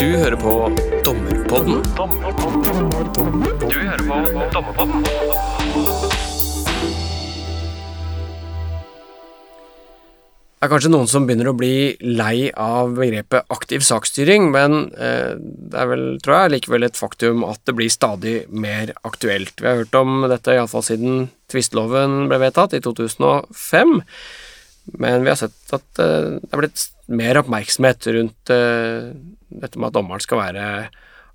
Du hører på Dommerpodden. Du hører på Dommerpodden. Det er kanskje noen som begynner å bli lei av begrepet aktiv saksstyring, men eh, det er vel, tror jeg, likevel et faktum at det blir stadig mer aktuelt. Vi har hørt om dette iallfall siden tvisteloven ble vedtatt i 2005, men vi har sett at eh, det er blitt mer oppmerksomhet rundt eh, dette med at dommeren skal være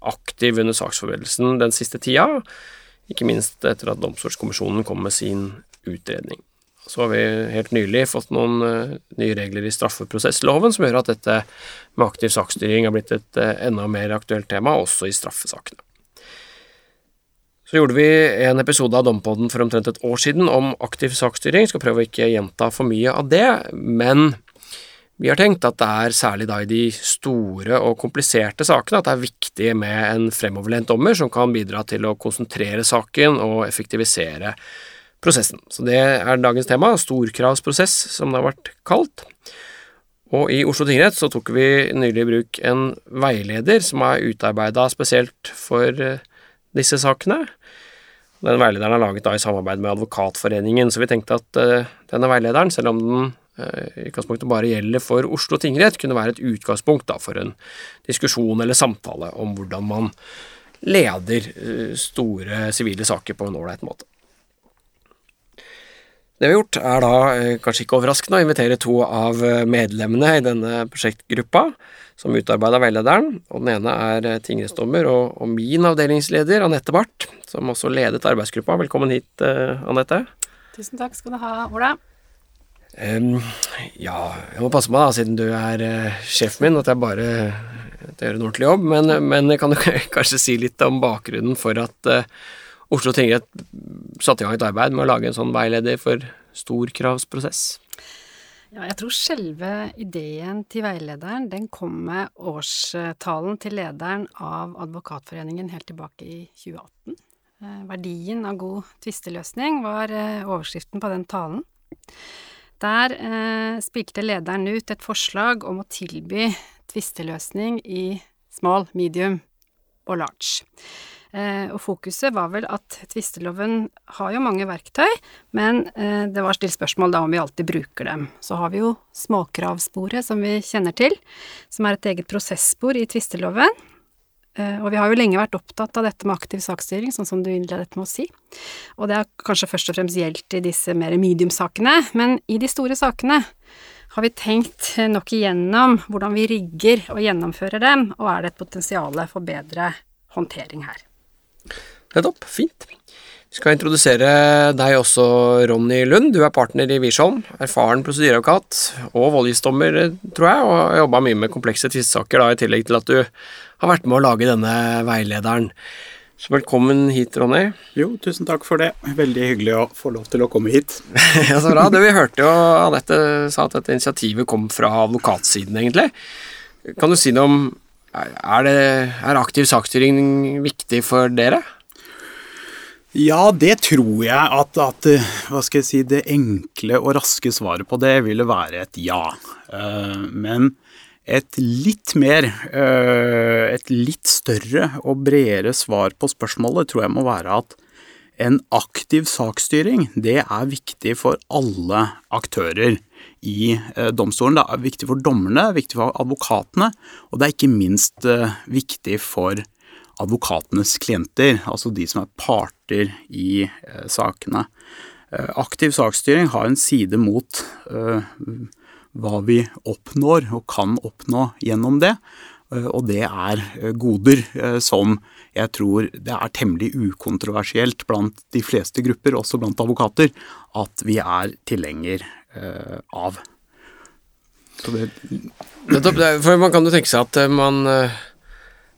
aktiv under saksforberedelsen den siste tida, ikke minst etter at Domstolskommisjonen kom med sin utredning. Så har vi helt nylig fått noen uh, nye regler i straffeprosessloven som gjør at dette med aktiv saksstyring har blitt et enda mer aktuelt tema, også i straffesakene. Så gjorde vi en episode av Dompodden for omtrent et år siden om aktiv saksstyring. Skal prøve å ikke gjenta for mye av det, men vi har tenkt at det er særlig da i de store og kompliserte sakene at det er viktig med en fremoverlent dommer som kan bidra til å konsentrere saken og effektivisere prosessen. Så det er dagens tema, storkravsprosess, som det har vært kalt. Og i Oslo tingrett så tok vi nylig i bruk en veileder som er utarbeida spesielt for eh, disse sakene. Den veilederen er laget da i samarbeid med Advokatforeningen, så vi tenkte at uh, denne veilederen, selv om den uh, i utgangspunktet bare gjelder for Oslo tingrett, kunne være et utgangspunkt da for en diskusjon eller samtale om hvordan man leder uh, store sivile saker på en ålreit måte. Det vi har gjort, er da, eh, kanskje ikke overraskende, å invitere to av eh, medlemmene i denne prosjektgruppa som utarbeida veilederen. Og den ene er eh, tingrettsdommer og, og, min avdelingsleder, Anette Barth, som også ledet arbeidsgruppa. Velkommen hit, Anette. Tusen takk skal du ha, Ola. Um, ja, jeg må passe meg da, siden du er uh, sjefen min, at jeg bare at jeg gjør en ordentlig jobb. Men, men kan du kanskje si litt om bakgrunnen for at uh, Oslo tingrett satte i gang et arbeid med å lage en sånn veileder for storkravsprosess. Ja, jeg tror selve ideen til veilederen den kom med årstalen til lederen av Advokatforeningen helt tilbake i 2018. Eh, verdien av god tvisteløsning var eh, overskriften på den talen. Der eh, spilte lederen ut et forslag om å tilby tvisteløsning i small, medium og large. Eh, og fokuset var vel at tvisteloven har jo mange verktøy, men eh, det var stilt spørsmål da om vi alltid bruker dem. Så har vi jo småkravsporet, som vi kjenner til, som er et eget prosesspor i tvisteloven. Eh, og vi har jo lenge vært opptatt av dette med aktiv saksstyring, sånn som du innledet med å si. Og det har kanskje først og fremst gjeldt i disse mer medium-sakene, men i de store sakene har vi tenkt nok igjennom hvordan vi rigger og gjennomfører dem, og er det et potensial for bedre håndtering her. Nettopp. Fint. Vi skal introdusere deg også, Ronny Lund. Du er partner i Wiersholm, erfaren prosedyreadvokat og voldgiftsdommer, tror jeg, og har jobba mye med komplekse tvistesaker, i tillegg til at du har vært med å lage denne veilederen. Så velkommen hit, Ronny. Jo, tusen takk for det. Veldig hyggelig å få lov til å komme hit. ja, Så bra. Det vi hørte jo Anette sa at dette initiativet kom fra advokatsiden, egentlig. Kan du si noe om er, det, er aktiv saksstyring viktig for dere? Ja, det tror jeg at, at, Hva skal jeg si Det enkle og raske svaret på det ville være et ja. Eh, men et litt mer eh, Et litt større og bredere svar på spørsmålet tror jeg må være at en aktiv saksstyring, det er viktig for alle aktører i eh, domstolen. Det er viktig for dommerne, er viktig for advokatene, og det er ikke minst viktig for advokatenes klienter, altså de som er parter i eh, sakene. Eh, aktiv saksstyring har en side mot eh, hva vi oppnår og kan oppnå gjennom det. Og det er goder som jeg tror det er temmelig ukontroversielt blant de fleste grupper, også blant advokater, at vi er tilhenger av. For man kan jo tenke seg at man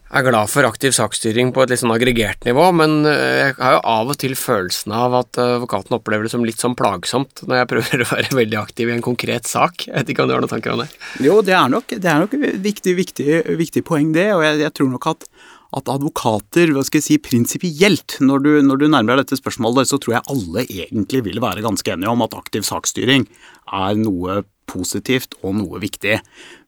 er glad for aktiv saksstyring på et litt sånn aggregert nivå, men eh, jeg har jo av og til følelsen av at eh, advokaten opplever det som litt sånn plagsomt når jeg prøver å være veldig aktiv i en konkret sak. Jeg vet ikke om du har noen tanker om det? Jo, det er nok, det er nok et viktig, viktig, viktig poeng, det. Og jeg, jeg tror nok at, at advokater, hva skal jeg si, prinsipielt, når, du, når du nærmer deg dette spørsmålet, så tror jeg alle egentlig vil være ganske enige om at aktiv saksstyring er noe positivt og noe viktig.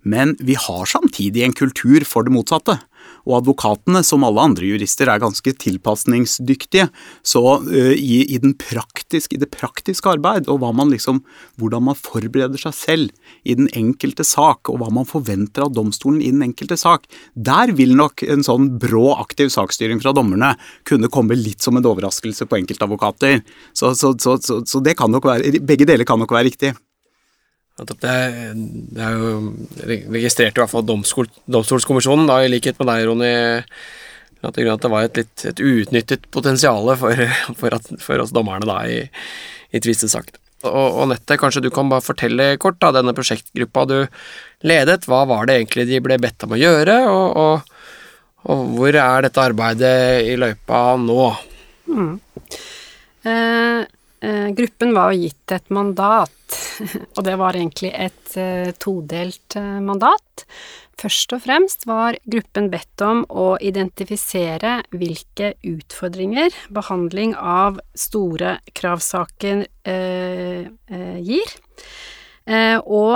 Men vi har samtidig en kultur for det motsatte. Og advokatene, som alle andre jurister, er ganske tilpasningsdyktige. Så uh, i, i, praktiske, i, det praktiske arbeid, og man liksom, hvordan man forbereder seg selv i den enkelte sak, og hva man forventer av domstolen i den enkelte sak, der vil nok en sånn brå, aktiv saksstyring fra dommerne kunne komme litt som en overraskelse på enkeltadvokater. Så, så, så, så, det kan nok være, begge deler kan nok være riktig. Det, det er jo registrert i hvert fall domstol, Domstolskommisjonen, da, i likhet med deg, Ronny, at det var et litt et uutnyttet potensial for, for, for, oss dommerne da, i, i tvistesaken. Og Nette, kanskje du kan bare fortelle kort da, denne prosjektgruppa du ledet. Hva var det egentlig de ble bedt om å gjøre, og, og, og hvor er dette arbeidet i løypa nå? Mm. Eh, gruppen var jo gitt et mandat og det var egentlig et uh, todelt uh, mandat. Først og fremst var gruppen bedt om å identifisere hvilke utfordringer behandling av store kravsaker gir. og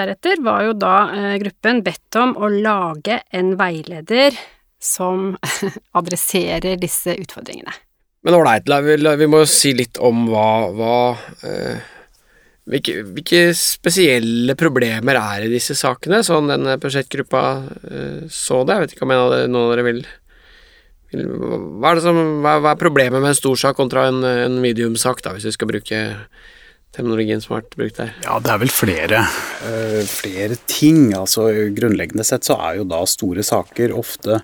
deretter var jo da gruppen bedt om å lage en veileder som adresserer disse utfordringene. Men ålreit, vi, må si litt om hva, hva hvilke, hvilke, spesielle problemer er i disse sakene, sånn denne prosjektgruppa eh, så det? Jeg vet ikke om noen av dere vil, vil hva, er som, hva, hva, er problemet med en stor sak kontra en, en mediumsak, da, hvis vi skal bruke terminologien som har vært brukt der? Ja, det er vel flere, uh, flere ting. Altså Grunnleggende sett så er jo da store saker ofte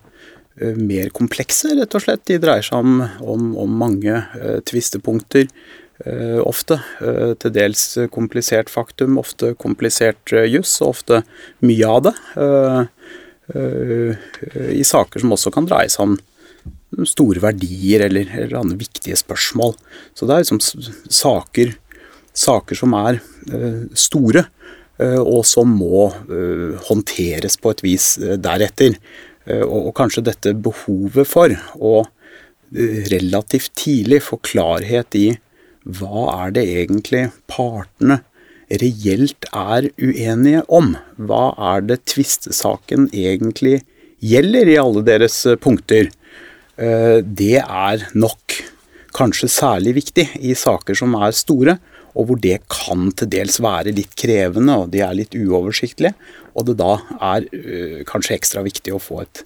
mer komplekse, rett og slett. De dreier seg om, om, om mange tvistepunkter. Eh, ofte. Eh, til dels komplisert faktum, ofte komplisert eh, juss, og ofte mye av det. I saker som også kan dreie seg om store verdier eller, eller andre viktige spørsmål. Så det er liksom saker, saker som er store, og som må håndteres på et vis deretter. Og, kanskje dette behovet for å relativt tidlig få klarhet i hva er det egentlig partene reelt er uenige om? Hva er det tvistesaken egentlig gjelder i alle deres eh, punkter? Eh, det er nok kanskje særlig viktig i saker som er store, og hvor det kan til dels være litt krevende, og de er litt uoversiktlige. Og det da er uh, kanskje ekstra viktig å få et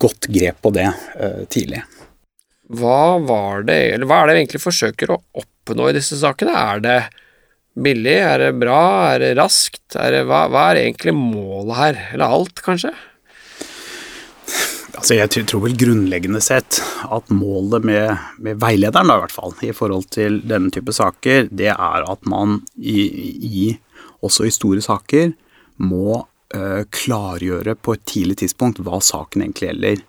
godt grep på det tidlig. Hva var det, eller hva er det vi egentlig forsøker å oppnå i disse sakene? Er det billig, er det bra, er det raskt? Er det, hva, hva, er egentlig målet her? Eller alt, kanskje? Altså jeg tror vel grunnleggende sett at målet med, med veilederen, da, i hvert fall, i forhold til denne type saker, det er at man i, i også i store saker må uh, klargjøre på et tidlig tidspunkt hva saken egentlig gjelder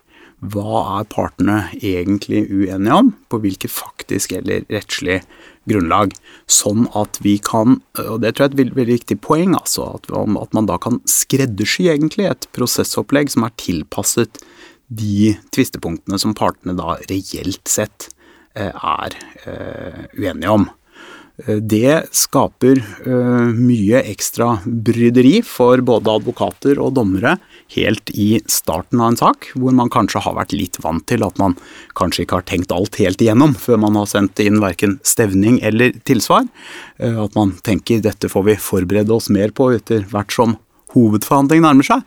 hva er partene egentlig uenige om, på hvilket faktisk eller rettslig grunnlag. Sånn at vi kan, og det tror jeg er et veldig, veldig viktig poeng, altså, at, at, man da kan skreddersy egentlig et prosessopplegg som er tilpasset de tvistepunktene som partene da reelt sett eh, er eh, uenige om. Eh, det skaper uh, mye ekstra bryderi for både advokater og dommere helt i starten av en sak, hvor man kanskje har vært litt vant til at man kanskje ikke har tenkt alt helt igjennom før man har sendt inn verken stevning eller tilsvar. Uh, at man tenker dette får vi forberede oss mer på etter hvert som hovedforhandling nærmer seg,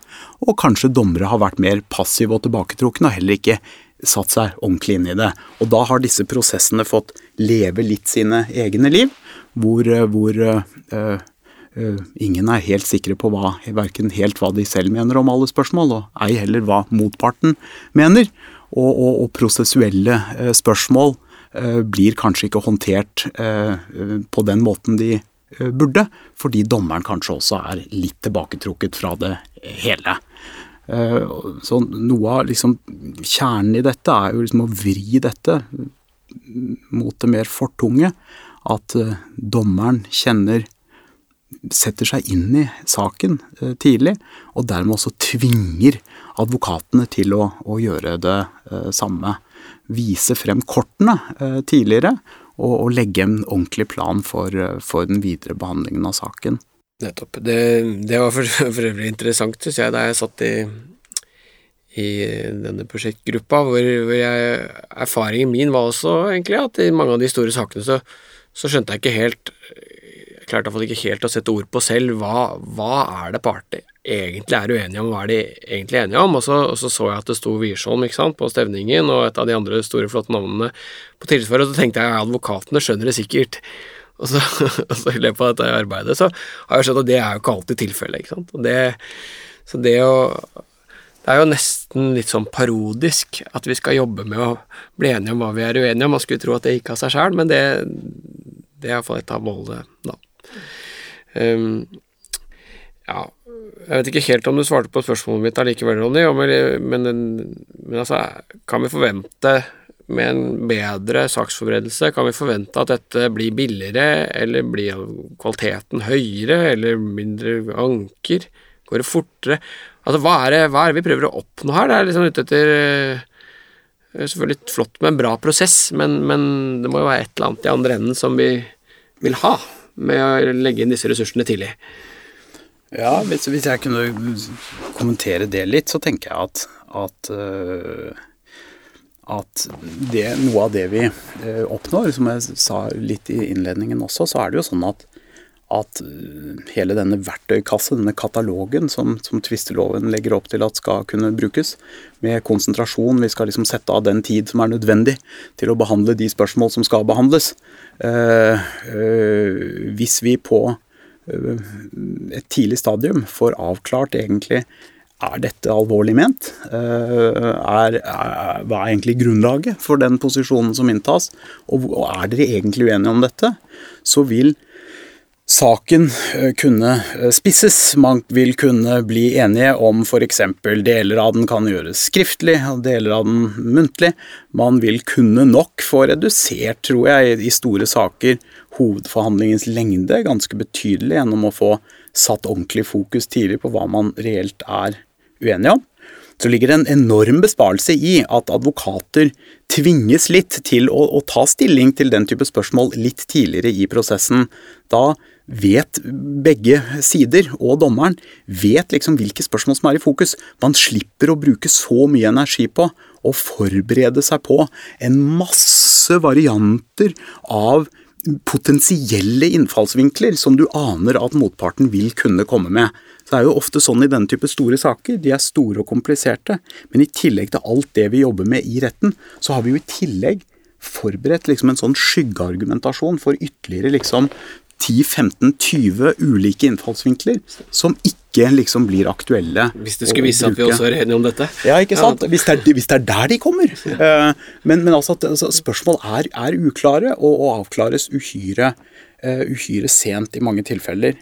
og kanskje dommere har vært mer passive og tilbaketrukne og heller ikke satt seg ordentlig inn i det. Og da har disse prosessene fått leve litt sine egne liv hvor, eh, hvor uh, uh, ingen er helt sikre på hva, helt hva de selv mener om alle spørsmål, og ei heller hva motparten mener. Og, og, og prosessuelle spørsmål blir kanskje ikke håndtert på den måten de burde, fordi dommeren kanskje også er litt tilbaketrukket fra det hele. Så noe av liksom, kjernen i dette er jo liksom å vri dette mot det mer fortunge at eh, dommeren kjenner setter seg inn i saken eh, tidlig, og dermed også tvinger advokatene til å, å gjøre det eh, samme. Vise frem kortene tidligere, og, og, legge en ordentlig plan for, for den videre behandlingen av saken. Nettopp. Det, det var for, for øvrig interessant, syns jeg, da jeg satt i, i denne prosjektgruppa, hvor, hvor jeg, erfaringen min var også egentlig at i mange av de store sakene så, så skjønte jeg ikke helt Jeg klarte iallfall ikke helt å sette ord på selv hva, hva er det partiet egentlig er uenige om, hva er de egentlig enige om? Og så, og så, så jeg at det sto Wiersholm på stevningen, og et av de andre store, flotte navnene på tillitsfører, og så tenkte jeg at advokatene skjønner det sikkert. Og så, og så, i løpet av dette arbeidet så har jeg skjønt at det er jo ikke alltid tilfellet. ikke sant? Og det, så det å Det er jo nesten litt sånn parodisk at vi skal jobbe med å bli enige om hva vi er uenige om. Man skulle tro at det gikk av seg sjøl, men det, det er iallfall et av målene, da. Um, ja, jeg vet ikke helt om du svarte på spørsmålet mitt allikevel, Ronny, men, men altså, kan vi forvente med en bedre saksforberedelse kan vi forvente at dette blir billigere, eller blir kvaliteten høyere, eller mindre anker? Går det fortere? Altså, hva er det, hva er det vi prøver å oppnå her? Det er liksom ute etter eh, Selvfølgelig flott med en bra prosess, men, men, det må jo være et eller annet i andre enden som vi vil ha med å legge inn disse ressursene tidlig. Ja, hvis, hvis jeg kunne kommentere det litt, så tenker jeg at, at uh at det, noe av det vi eh, oppnår, som jeg sa litt i innledningen også, så er det jo sånn at, at eh, hele denne verktøykasse, denne katalogen som, som tvisteloven legger opp til at skal kunne brukes, med konsentrasjon, vi skal liksom sette av den tid som er nødvendig til å behandle de spørsmål som skal behandles. Eh, eh, hvis vi på eh, et tidlig stadium får avklart egentlig er dette alvorlig ment? Er, er, hva er egentlig grunnlaget for den posisjonen som inntas? Og, og er dere egentlig uenige om dette? Så vil saken eh, kunne eh, spisses. Man vil kunne bli enige om f.eks. deler av den kan gjøres skriftlig, og deler av den muntlig. Man vil kunne nok få redusert, tror jeg, i store saker hovedforhandlingens lengde ganske betydelig gjennom å få satt ordentlig fokus tidlig på hva man reelt er uenige om, så ligger det en enorm besparelse i at advokater tvinges litt til å, å, ta stilling til den type spørsmål litt tidligere i prosessen. Da vet begge sider, og dommeren, vet liksom hvilke spørsmål som er i fokus. Man slipper å bruke så mye energi på å forberede seg på en masse varianter av potensielle innfallsvinkler som du aner at motparten vil kunne komme med. Så det er jo ofte sånn i denne type store saker. De er store og kompliserte. Men i tillegg til alt det vi jobber med i retten, så har vi jo i tillegg forberedt liksom en sånn skyggeargumentasjon for ytterligere liksom 10-15-20 ulike innfallsvinkler som ikke liksom blir aktuelle. Hvis det skulle vise seg at vi også er enige om dette. Ja, ikke sant. Hvis det er, hvis det er der de kommer. Eh, men, men altså altså, spørsmål er, er, uklare og, og avklares uhyre, uh, uhyre sent i mange tilfeller.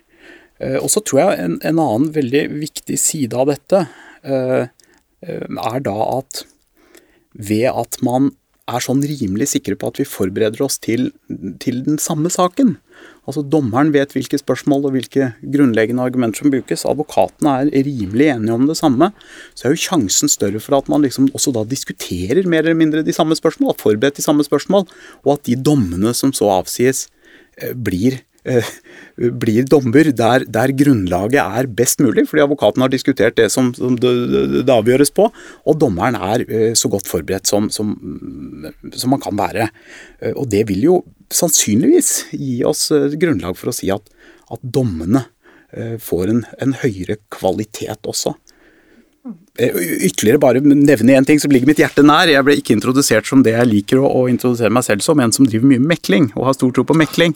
Uh, og så tror jeg en, en, annen veldig viktig side av dette uh, er da at ved at man er sånn rimelig sikre på at vi forbereder oss til, til den samme saken, Altså Dommeren vet hvilke spørsmål og hvilke grunnleggende argumenter som brukes. Advokatene er rimelig enige om det samme. Så er jo sjansen større for at man liksom også da diskuterer mer eller mindre de samme spørsmål, har forberedt de samme spørsmål, og at de dommene som så avsies, eh, blir blir dommer der, der, grunnlaget er best mulig, fordi advokaten har diskutert det som, som det, det, avgjøres på, og dommeren er eh, så godt forberedt som, som, som, man kan være. Eh, og det vil jo sannsynligvis gi oss grunnlag for å si at, at dommene får en, en høyere kvalitet også. Eh, ytterligere bare nevne én ting som ligger mitt hjerte nær. Jeg ble ikke introdusert som det jeg liker å, å introdusere meg selv som, en som driver mye med mekling, og har stor tro på mekling.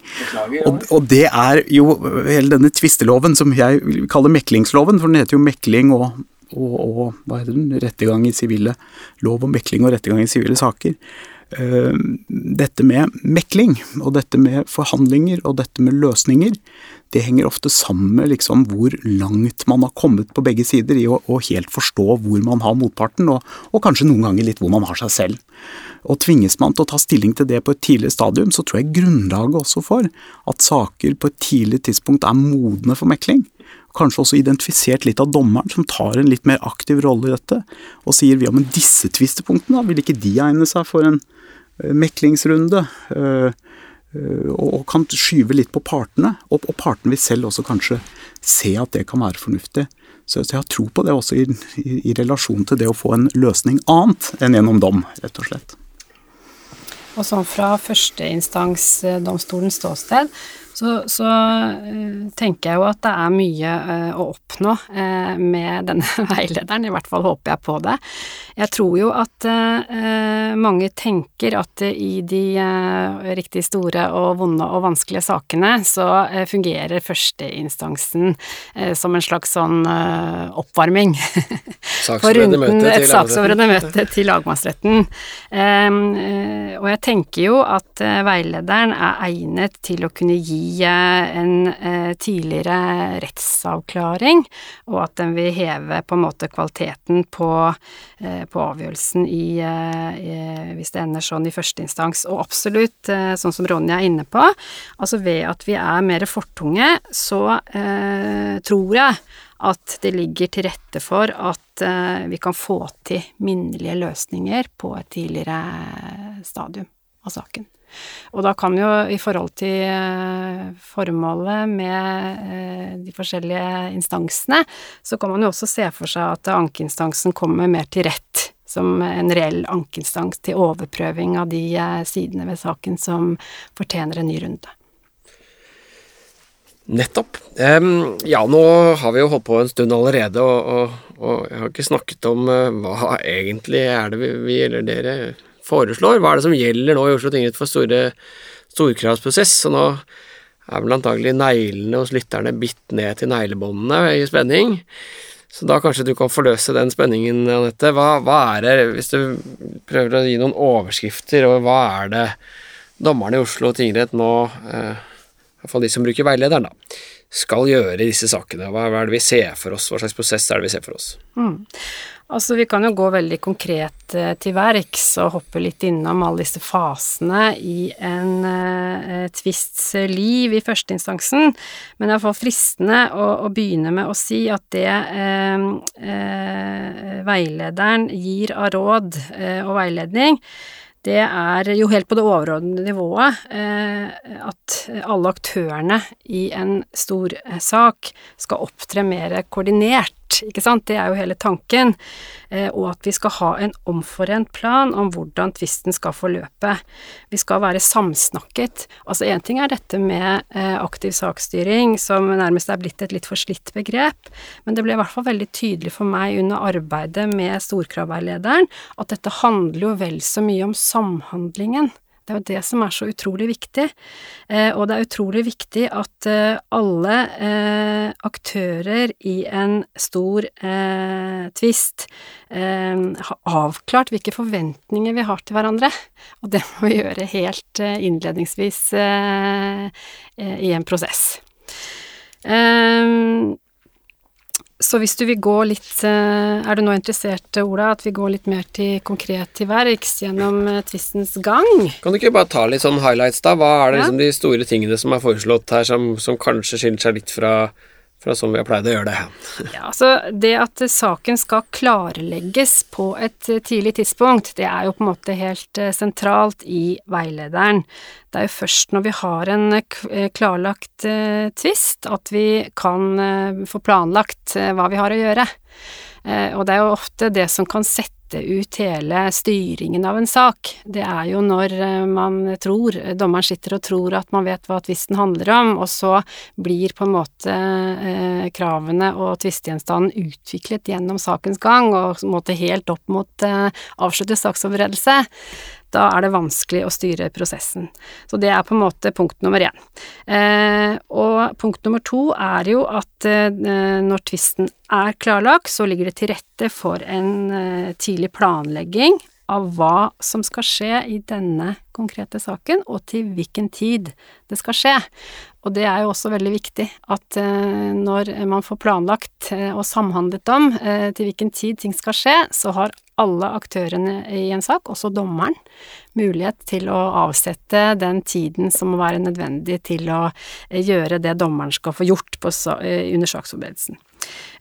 Og, og, det er jo hele denne tvisteloven som jeg kaller meklingsloven, for den heter jo mekling og, og, og hva heter den, rettergang i sivile lov om mekling og rettergang i sivile saker. Eh, dette med mekling, og dette med forhandlinger og dette med løsninger, det henger ofte sammen med liksom hvor langt man har kommet på begge sider i å, å helt forstå hvor man har motparten, og, og, kanskje noen ganger litt hvor man har seg selv. Og Tvinges man til å ta stilling til det på et tidlig stadium, så tror jeg grunnlaget også for at saker på et tidlig tidspunkt er modne for mekling. Kanskje også identifisert litt av dommeren, som tar en litt mer aktiv rolle i dette, og sier ja, men disse tvistepunktene, vil ikke de egne seg for en uh, meklingsrunde? Uh, Eh, og kan skyve litt på partene. Og, partene vil selv også kanskje se at det kan være fornuftig. Så, så jeg har tro på det også i, i, i relasjon til det å få en løsning annet enn gjennom dom, rett og slett. Og sånn fra førsteinstansdomstolens ståsted, så, så uh, tenker jeg jo at det er mye uh, å oppnå uh, med denne veilederen, i hvert fall håper jeg på det. Jeg tror jo at mange tenker at i de riktig store og vonde og vanskelige sakene, så fungerer førsteinstansen som en slags sånn oppvarming. For et saksordnet møte til lagmannsretten. og jeg tenker jo at veilederen er egnet til å kunne gi en eh, tidligere rettsavklaring, og at den vil heve på en måte kvaliteten på, eh, på avgjørelsen i, eh, hvis det ender sånn i første instans. Og absolutt, sånn som Ronja er inne på, altså ved at vi er mer fortunge, så eh, tror jeg at det ligger til rette for at eh, vi kan få til minnelige løsninger på et tidligere stadium av saken. Og da kan jo i forhold til eh, formålet med eh, de forskjellige instansene, så kan man jo også se for seg at ankeinstansen kommer mer til rett som en reell ankeinstans til overprøving av de eh, sidene ved saken som fortjener en ny runde. Nettopp. Ja, nå har vi jo holdt på en stund allerede, og, og, og jeg har ikke snakket om hva egentlig er det vi, vi eller dere foreslår. Hva er det som gjelder nå i Oslo tingrett for store storkravsprosess? Så nå er vel antagelig neglene hos lytterne bitt ned til neglebåndene i spenning. Så da kanskje du kan forløse den spenningen, Anette. Hva, hva, er det, hvis du prøver å gi noen overskrifter, og hva er det dommerne i Oslo tingrett nå, eh, i hvert fall de som bruker veilederen, da, skal gjøre i disse sakene? Hva, hva, er det vi ser for oss? Hva slags prosess er det vi ser for oss? Mm. Altså, vi kan jo gå veldig konkret eh, til verks og hoppe litt innom alle disse fasene i en eh, tvists liv i førsteinstansen, men det er iallfall fristende å, å, begynne med å si at det eh, eh, veilederen gir av råd eh, og veiledning, det er jo helt på det overordnede nivået eh, at alle aktørene i en stor sak skal opptre mer koordinert ikke sant, det er jo hele tanken, eh, og at vi skal ha en omforent plan om hvordan tvisten skal forløpe. Vi skal være samsnakket. Altså én ting er dette med eh, aktiv saksstyring, som nærmest er blitt et litt forslitt begrep, men det ble i hvert fall veldig tydelig for meg under arbeidet med storkravveilederen at dette handler jo vel så mye om samhandlingen. Det er jo det som er så utrolig viktig. Eh, og det er utrolig viktig at eh, alle eh, aktører i en stor eh, tvist eh, har avklart hvilke forventninger vi har til hverandre. Og det må vi gjøre helt eh, innledningsvis i en prosess. Um, så hvis du vil gå litt eh, Er du nå interessert, Ola, at vi går litt mer til konkret til verks gjennom eh, tvistens gang? Kan du ikke bare ta litt sånn highlights, da? Hva er det ja. liksom de store tingene som er foreslått her, som, som kanskje skiller seg litt fra fra som vi har pleid å gjøre det. ja, altså Det at saken skal klarlegges på et tidlig tidspunkt, det er jo på en måte helt eh, sentralt i veilederen. Det er jo først når vi har en eh, klarlagt tvist at vi kan få planlagt hva vi har å gjøre. og det er jo ofte det som kan sette sette ut hele styringen av en sak. Det er jo når eh, man tror, dommeren sitter og tror at man vet hva tvisten handler om, og så blir på en måte eh, kravene og tvistegjenstanden utviklet gjennom sakens gang, og på en måte helt opp mot eh, avsluttet saksforberedelse da er det vanskelig å styre prosessen. Så det er på en måte punkt nummer én. Eh, og punkt nummer to er jo at eh, når tvisten er klarlagt, så ligger det til rette for en eh, tidlig planlegging av hva som skal skje i denne konkrete saken, og til hvilken tid det skal skje. Og det er jo også veldig viktig at eh, når man får planlagt eh, og samhandlet om eh, til hvilken tid ting skal skje, så har alle aktørene i en sak, også dommeren, mulighet til å avsette den tiden som må være nødvendig til å gjøre det dommeren skal få gjort under saksforberedelsen.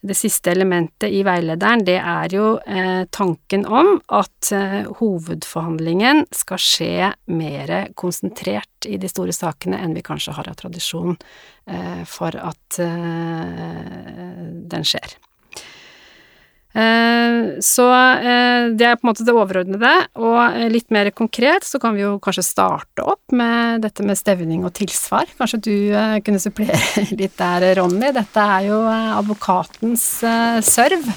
Det siste elementet i veilederen, det er jo eh, tanken om at eh, hovedforhandlingen skal skje mer konsentrert i de store sakene enn vi kanskje har av tradisjon eh, for at den skjer. Eh, så eh, det er på en måte det overordnede, og eh, litt mer konkret så kan vi jo kanskje starte opp med dette med stevning og tilsvar. Kanskje du kunne supplere litt der, Ronny. Dette er jo advokatens serv.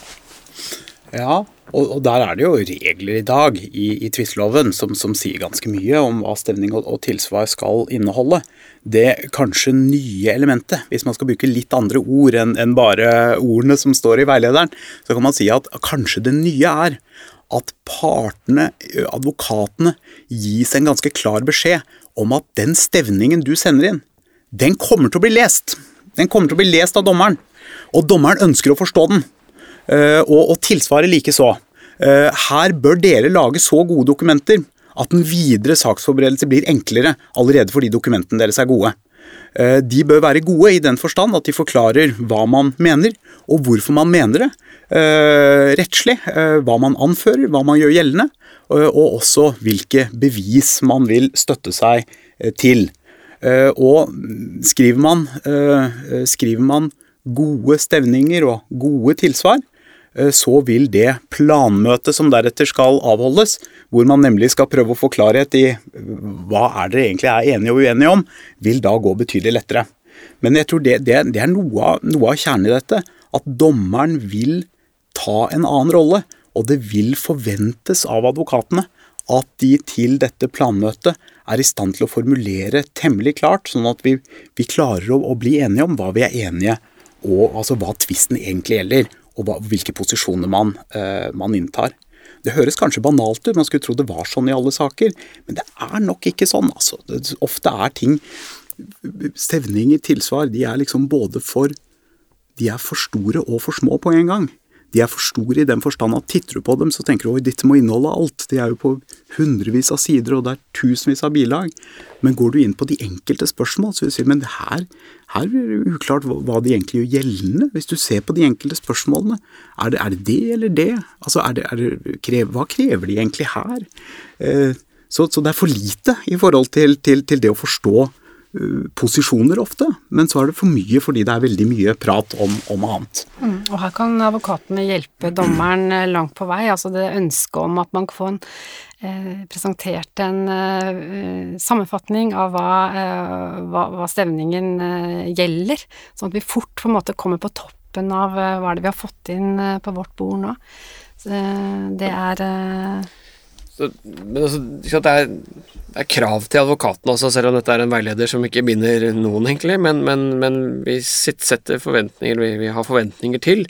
Ja, og, og, der er det jo regler i dag i, i tvisteloven som, som, sier ganske mye om hva stevning og, og, tilsvar skal inneholde. Det kanskje nye elementet, hvis man skal bruke litt andre ord enn en bare ordene som står i veilederen, så kan man si at kanskje det nye er at partene, advokatene, gis en ganske klar beskjed om at den stevningen du sender inn, den kommer til å bli lest. Den kommer til å bli lest av dommeren. Og dommeren ønsker å forstå den. Eh, og, og tilsvaret likeså. Eh, her bør dere lage så gode dokumenter at den videre saksforberedelse blir enklere allerede fordi dokumentene deres er gode. Eh, de bør være gode i den forstand at de forklarer hva man mener, og hvorfor man mener det. Rettslig, hva man anfører, hva man gjør gjeldende, og også hvilke bevis man vil støtte seg til. Og skriver man, skriver man gode stevninger og gode tilsvar, så vil det planmøtet som deretter skal avholdes, hvor man nemlig skal prøve å få klarhet i hva er dere egentlig er enige og uenige om, vil da gå betydelig lettere. Men jeg tror det, det, det er noe av, noe av kjernen i dette. At dommeren vil ta en annen rolle, og det vil forventes av advokatene at de til dette planmøtet er i stand til å formulere temmelig klart, sånn at vi, vi klarer å, å, bli enige om hva vi er enige og altså hva tvisten egentlig gjelder og hvilke posisjoner man, uh, man, inntar. Det høres kanskje banalt ut, man skulle tro det var sånn i alle saker, men det er nok ikke sånn. altså. Det, ofte er ting Stevninger, tilsvar, de er liksom både for De er for store og for små på en gang. De er for store i den forstand at titter du på dem, så tenker du oi, dette må inneholde alt. De er jo på hundrevis av sider, og det er tusenvis av bilag. Men går du inn på de enkelte spørsmål, så vil du si men her, her er det uklart hva de egentlig gjør gjeldende. Hvis du ser på de enkelte spørsmålene, er det er det, det eller det? Altså, er det, er det, krever, Hva krever de egentlig her? Eh, så, så, det er for lite i forhold til, til, til det å forstå posisjoner ofte, men så er det for mye fordi det er veldig mye prat om, om annet. Mm, og her kan advokatene hjelpe dommeren eh, langt på vei. Altså det ønsket om at man kan få en, eh, presentert en eh, sammenfatning av hva, eh, hva, hva stevningen eh, gjelder, sånn at vi fort på en måte kommer på toppen av hva er det vi har fått inn på vårt bord nå. Så, det er men altså, det er, det er, krav til advokaten også, selv om dette er en veileder som ikke binder noen, egentlig. Men, men, men vi setter forventninger, vi, vi har forventninger til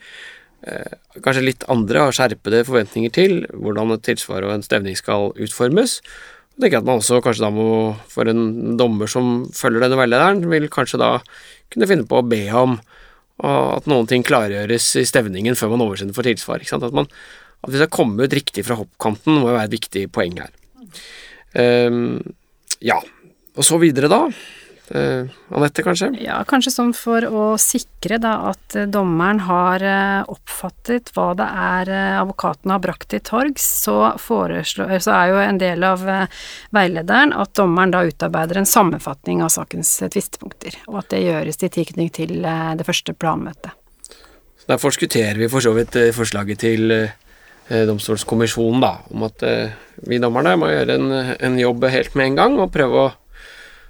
eh, kanskje litt andre har skjerpede forventninger til hvordan et tilsvar og en stevning skal utformes. Jeg tenker at man også kanskje da må, for en dommer som følger denne veilederen, vil kanskje da kunne finne på å be om at noen ting klargjøres i stevningen før man oversender for tilsvar. At man at vi skal komme ut riktig fra hoppkanten, må jo være et viktig poeng her. Um, ja, og så videre, da. Uh, Anette, kanskje? Ja, kanskje sånn for å sikre da at dommeren har uh, oppfattet hva det er uh, advokaten har brakt til torgs, så, så, er jo en del av veilederen at dommeren da utarbeider en sammenfatning av sakens tvistepunkter, og at det gjøres i tilknytning til det første planmøtet. Så Der forskutterer vi for så vidt forslaget til Eh, domstolskommisjonen da, om at eh, vi dommerne må gjøre en, en, jobb helt med en gang og prøve å,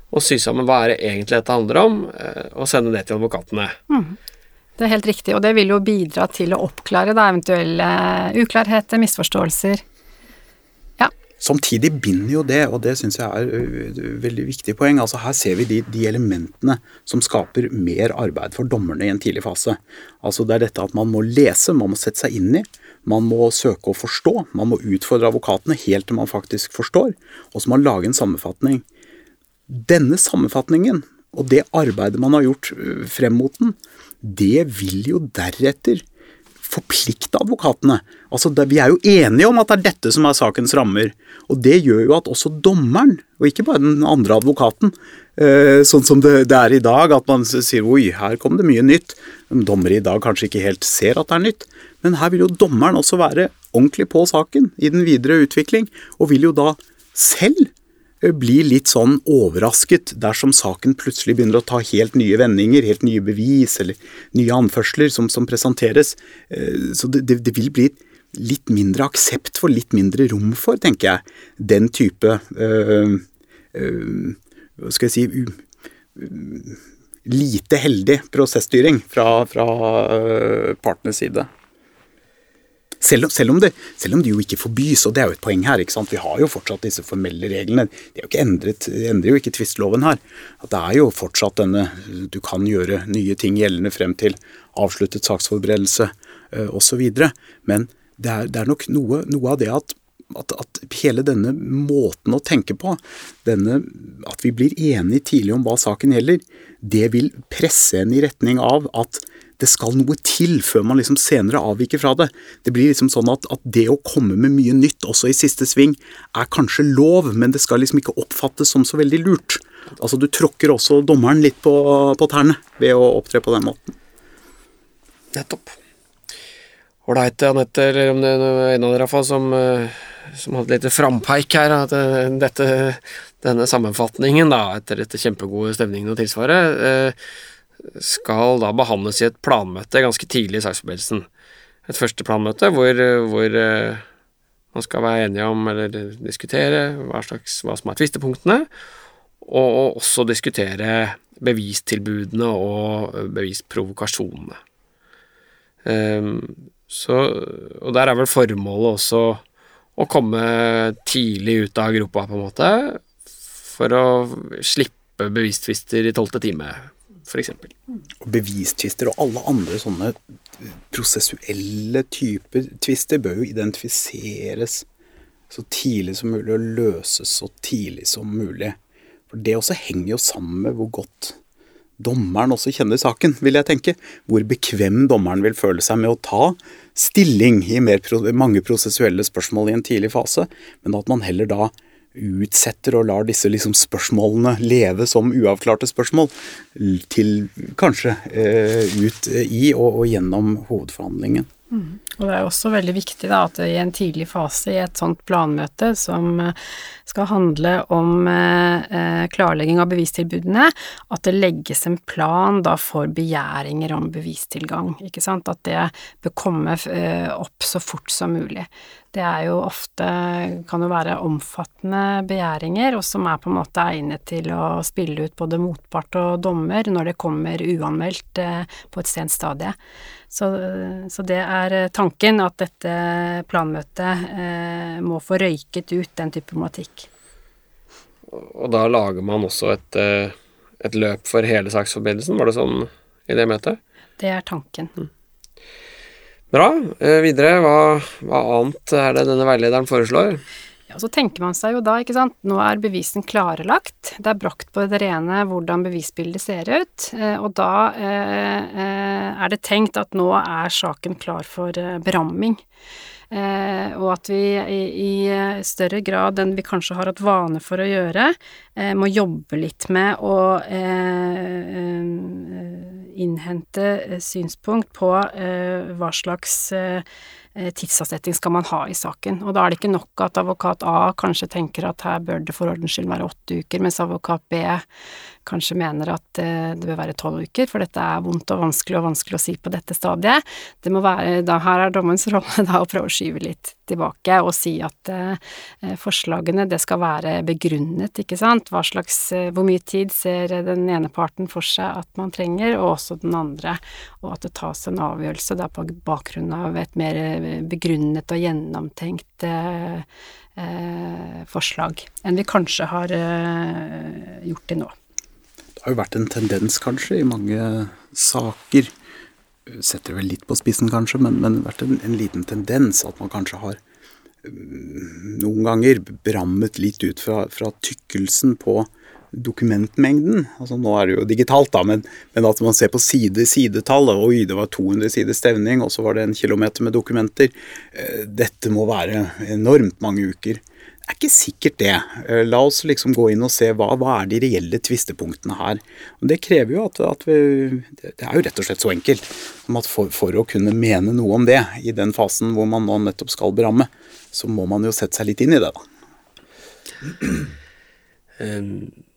å sy sammen hva er det egentlig dette handler om, eh, og sende det til advokatene. Mm. Det er helt riktig, og det vil jo bidra til å oppklare da, eventuelle uklarheter, misforståelser. Samtidig binder jo det, og det syns jeg er et veldig viktig poeng. Altså Her ser vi de, de, elementene som skaper mer arbeid for dommerne i en tidlig fase. Altså Det er dette at man må lese, man må sette seg inn i. Man må søke å forstå, man må utfordre advokatene helt til man faktisk forstår, og så må man lage en sammenfatning. Denne sammenfatningen og det arbeidet man har gjort frem mot den, det vil jo deretter forplikte advokatene. Altså, det, Vi er jo enige om at det er dette som er sakens rammer. Og det gjør jo at også dommeren, og ikke bare den andre advokaten, eh, sånn som det, det, er i dag, at man sier oi, her kom det mye nytt. Dommere i dag kanskje ikke helt ser at det er nytt. Men her vil jo dommeren også være ordentlig på saken i den videre utvikling, og vil jo da selv Eh, blir litt sånn overrasket dersom saken plutselig begynner å ta helt nye vendinger, helt nye bevis eller nye anførsler som, som presenteres. Eh, så det, det, vil bli litt mindre aksept for, litt mindre rom for, tenker jeg, den type øh, øh, Hva skal jeg si uh, Lite heldig prosessstyring fra, fra øh, partenes side. Selv, selv, om det, selv, om det, jo ikke forbys, og det er jo et poeng her. ikke sant? Vi har jo fortsatt disse formelle reglene. Det er endrer jo ikke tvistloven her. At Det er jo fortsatt denne Du kan gjøre nye ting gjeldende frem til avsluttet saksforberedelse osv. Men det er, det er nok noe, noe, av det at, at, at, hele denne måten å tenke på, denne, at vi blir enige tidlig om hva saken gjelder, det vil presse en i retning av at det skal noe til før man liksom senere avviker fra det. Det blir liksom sånn at, at, det å komme med mye nytt også i siste sving er kanskje lov, men det skal liksom ikke oppfattes som så veldig lurt. Altså Du tråkker også dommeren litt på, på tærne ved å opptre på den måten. Nettopp. Ålreit, Anette, eller om det er en av dere iallfall som, eh, som hadde litt frampeik her. At eh, dette, denne sammenfatningen, da, etter dette kjempegode stemningen og tilsvaret eh, skal da behandles i et planmøte ganske tidlig i saksforberedelsen. Et første planmøte hvor, hvor man skal være enige om eller diskutere hva, slags, hva som er tvistepunktene, og, også diskutere bevistilbudene og bevisprovokasjonene. Um, så, og der er vel formålet også å komme tidlig ut av gropa, på en måte, for å slippe bevistvister i tolvte time, f.eks. Bevistvister og alle andre sånne prosessuelle typer tvister bør jo identifiseres så tidlig som mulig og løses så tidlig som mulig. For det også henger jo sammen med hvor godt dommeren også kjenner saken, vil jeg tenke. Hvor bekvem dommeren vil føle seg med å ta stilling i mer, mange prosessuelle spørsmål i en tidlig fase, men at man heller da utsetter og lar disse liksom spørsmålene leve som uavklarte spørsmål, til kanskje eh, ut i og, og, gjennom hovedforhandlingen. Og det er også veldig viktig da, at i en tidlig fase i et sånt planmøte som eh, skal handle om eh, eh, klarlegging av bevistilbudene, at det legges en plan da for begjæringer om bevistilgang. Ikke sant? At det bør komme eh, opp så fort som mulig. Det er jo ofte kan jo være omfattende begjæringer, og som er på en måte egnet til å spille ut både motpart og dommer når det kommer uanmeldt eh, på et sent stadie. Så, så, det er tanken, at dette planmøtet eh, må få røyket ut den type problematikk. Og da lager man også et, eh, et løp for hele saksforbindelsen, var det sånn i det møtet? Det er tanken. Mm. Bra. Eh, videre, hva, hva, annet er det denne veilederen foreslår? Ja, Så tenker man seg jo da, ikke sant, nå er bevisen klarlagt. Det er brakt på det rene hvordan bevisbildet ser ut. Eh, og da eh, er det tenkt at nå er saken klar for beramming. Eh, og at vi i, i, større grad enn vi kanskje har hatt vane for å gjøre, eh, må jobbe litt med å eh, innhente synspunkt på hva slags tidsavsetting skal man ha i saken. Og da er det ikke nok at advokat A kanskje tenker at her bør det for ordens skyld være åtte uker, mens advokat B kanskje mener at eh, det bør være tolv uker, for dette er vondt og vanskelig og vanskelig å si på dette stadiet. Det må være, da her er dommerens rolle da å prøve å skyve litt tilbake og si at eh, forslagene det skal være begrunnet, ikke sant. Hva slags, eh, hvor mye tid ser den ene parten for seg at man trenger, og også den andre, og at det tas en avgjørelse da på bakgrunn av et mer eh, begrunnet og gjennomtenkt eh, forslag enn vi kanskje har gjort til nå. Det har jo vært en tendens, kanskje, i mange saker Setter vel litt på spissen, kanskje, men, men vært en, en, liten tendens at man kanskje har mm, noen ganger brammet litt ut fra, fra tykkelsen på dokumentmengden. altså Nå er det jo digitalt, da, men, men at man ser på side, sidetallet. Oi, det var 200 sider stevning, og så var det en kilometer med dokumenter. Eh, dette må være enormt mange uker. Er ikke sikkert det. Eh, la oss liksom gå inn og se hva, hva er de reelle tvistepunktene her. Og Det krever jo at, at, vi Det er jo rett og slett så enkelt som at for, for, å kunne mene noe om det i den fasen hvor man nå nettopp skal beramme, så må man jo sette seg litt inn i det, da.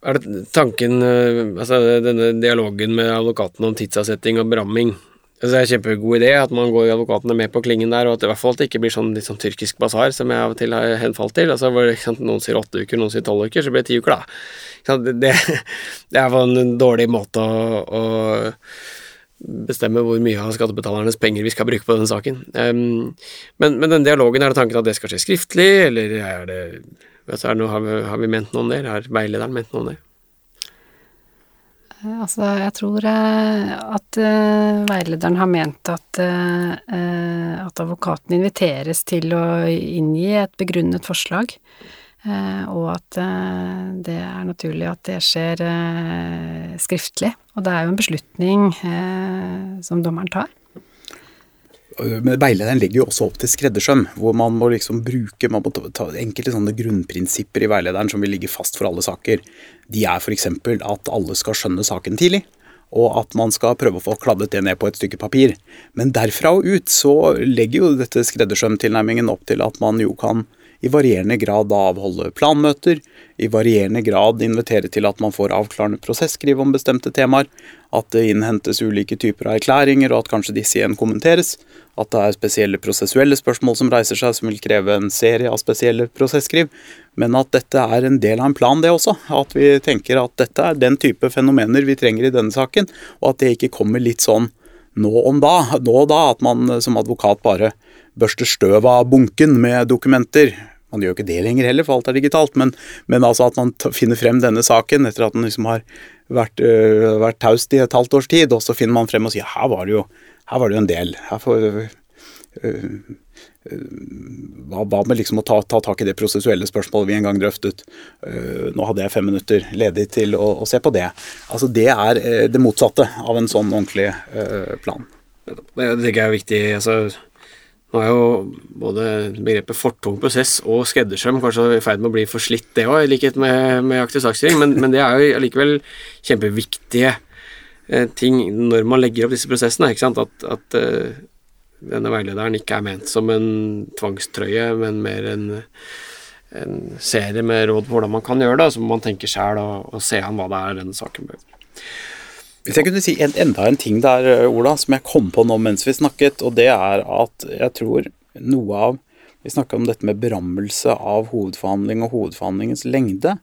Er det tanken eh, Altså denne dialogen med advokaten om tidsavsetting og beramming Det er en kjempegod idé at man går advokatene med på klingen der, og at det i hvert fall det ikke blir sånn litt sånn tyrkisk basar som jeg av og til har henfalt til. altså hvor sant, Noen sier åtte uker, noen sier tolv uker, så blir det ti uker, da. Det, det, det er en dårlig måte å, å bestemme hvor mye av skattebetalernes penger vi skal bruke på denne saken. Um, men, men den dialogen, er det tanken at det skal skje skriftlig, eller er det Altså, noe, har, vi, har, vi, ment noe om det, eller har veilederen ment noe om det? Eh, altså, jeg tror eh, at uh, veilederen har ment at, at advokaten inviteres til å inngi et begrunnet forslag, og at det er naturlig at det skjer skriftlig. Og det er jo en beslutning som dommeren tar. Men veilederen legger jo også opp til skreddersøm, hvor man må liksom bruke man må ta enkelte sånne grunnprinsipper i veilederen som vil ligge fast for alle saker. De er f.eks. at alle skal skjønne saken tidlig, og at man skal prøve å få kladdet det ned på et stykke papir. Men derfra og ut så legger jo dette skreddersømtilnærmingen opp til at man jo kan i varierende grad avholde planmøter, i varierende grad invitere til at man får avklarende prosesskriv om bestemte temaer, at det innhentes ulike typer av erklæringer, og at kanskje disse igjen kommenteres, at det er spesielle prosessuelle spørsmål som reiser seg, som vil kreve en serie av spesielle prosesskriv, men at dette er en del av en plan, det også. At vi tenker at dette er den type fenomener vi trenger i denne saken, og at det ikke kommer litt sånn nå om da, nå og da, at man som advokat bare børster støv av bunken med dokumenter man gjør ikke det lenger heller, for alt er digitalt, men, men altså at man finner frem denne saken etter at den liksom har vært, øh, vært taust i et halvt års tid, og så finner man frem og sier her var det jo, her var det jo en del. Her får, øh, øh, hva, hva, med liksom å ta, ta, tak i det prosessuelle spørsmålet vi en gang drøftet? Uh, nå hadde jeg fem minutter ledig til å, å, se på det. Altså Det er uh, det motsatte av en sånn ordentlig uh, plan. Det tenker jeg er viktig. altså nå er jo både begrepet fortung prosess og skreddersøm kanskje i ferd med å bli forslitt, det òg, i likhet med, med aktiv saksstyring, men, men, det er jo allikevel kjempeviktige eh, ting når man legger opp disse prosessene. ikke sant, At, at eh, denne veilederen ikke er ment som en tvangstrøye, men mer en, en serie med råd på hvordan man kan gjøre det, så må man tenke sjæl og, og se an hva det er denne saken bør. Hvis jeg kunne si en, enda en ting der, Ola, som jeg kom på nå mens vi snakket, og det er at jeg tror noe av Vi snakka om dette med berammelse av hovedforhandling og hovedforhandlingens lengde.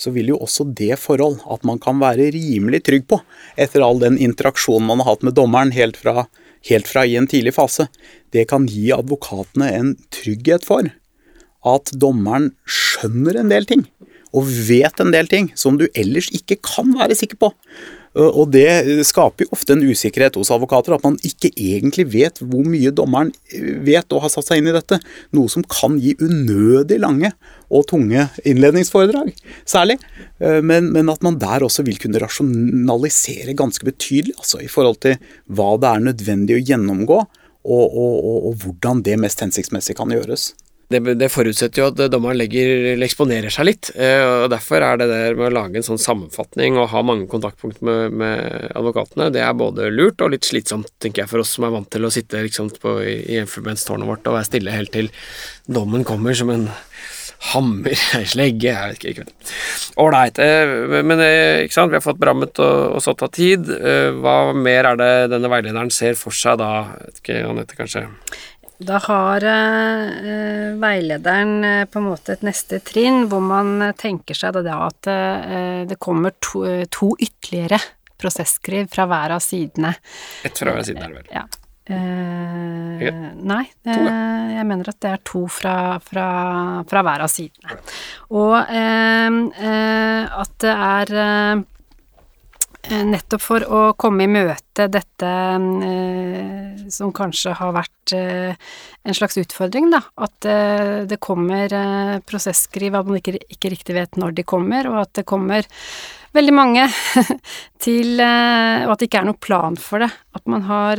Så vil jo også det forhold at man kan være rimelig trygg på, etter all den interaksjonen man har hatt med dommeren helt fra, helt fra i en tidlig fase, det kan gi advokatene en trygghet for at dommeren skjønner en del ting, og vet en del ting som du ellers ikke kan være sikker på. Og det skaper jo ofte en usikkerhet hos advokater, at man ikke egentlig vet hvor mye dommeren vet og har satt seg inn i dette. Noe som kan gi unødig lange og tunge innledningsforedrag, særlig. Eh, men, men at man der også vil kunne rasjonalisere ganske betydelig, altså i forhold til hva det er nødvendig å gjennomgå, og, og, og, og hvordan det mest hensiktsmessig kan gjøres det, det, forutsetter jo at dommeren legger, eksponerer seg litt. Eh, og Derfor er det der med å lage en sånn sammenfatning og ha mange kontaktpunkt med, med advokatene, det er både lurt og litt slitsomt, tenker jeg, for oss som er vant til å sitte liksom, på, i influenstårnet vårt og være stille helt til dommen kommer som en hammer, ei slegge, jeg vet ikke. Ålreit. Eh, men eh, ikke sant, vi har fått brammet og, og sått av tid. Hva mer er det denne veilederen ser for seg da? Jeg Vet ikke, Anette, kanskje? Da har eh, veilederen eh, på en måte et neste trinn hvor man tenker seg da at eh, det kommer to, to, ytterligere prosesskriv fra hver av sidene. Ett fra hver side, er det vel? Ja. Eh, nei, eh, jeg mener at det er to fra, fra, fra hver av sidene. Og eh, at det er Eh, nettopp for å komme i møte dette eh, som kanskje har vært eh, en slags utfordring, da. At eh, det kommer eh, prosesskriv, at man ikke, ikke, riktig vet når de kommer, og at det kommer veldig mange til eh, Og at det ikke er noe plan for det. At man har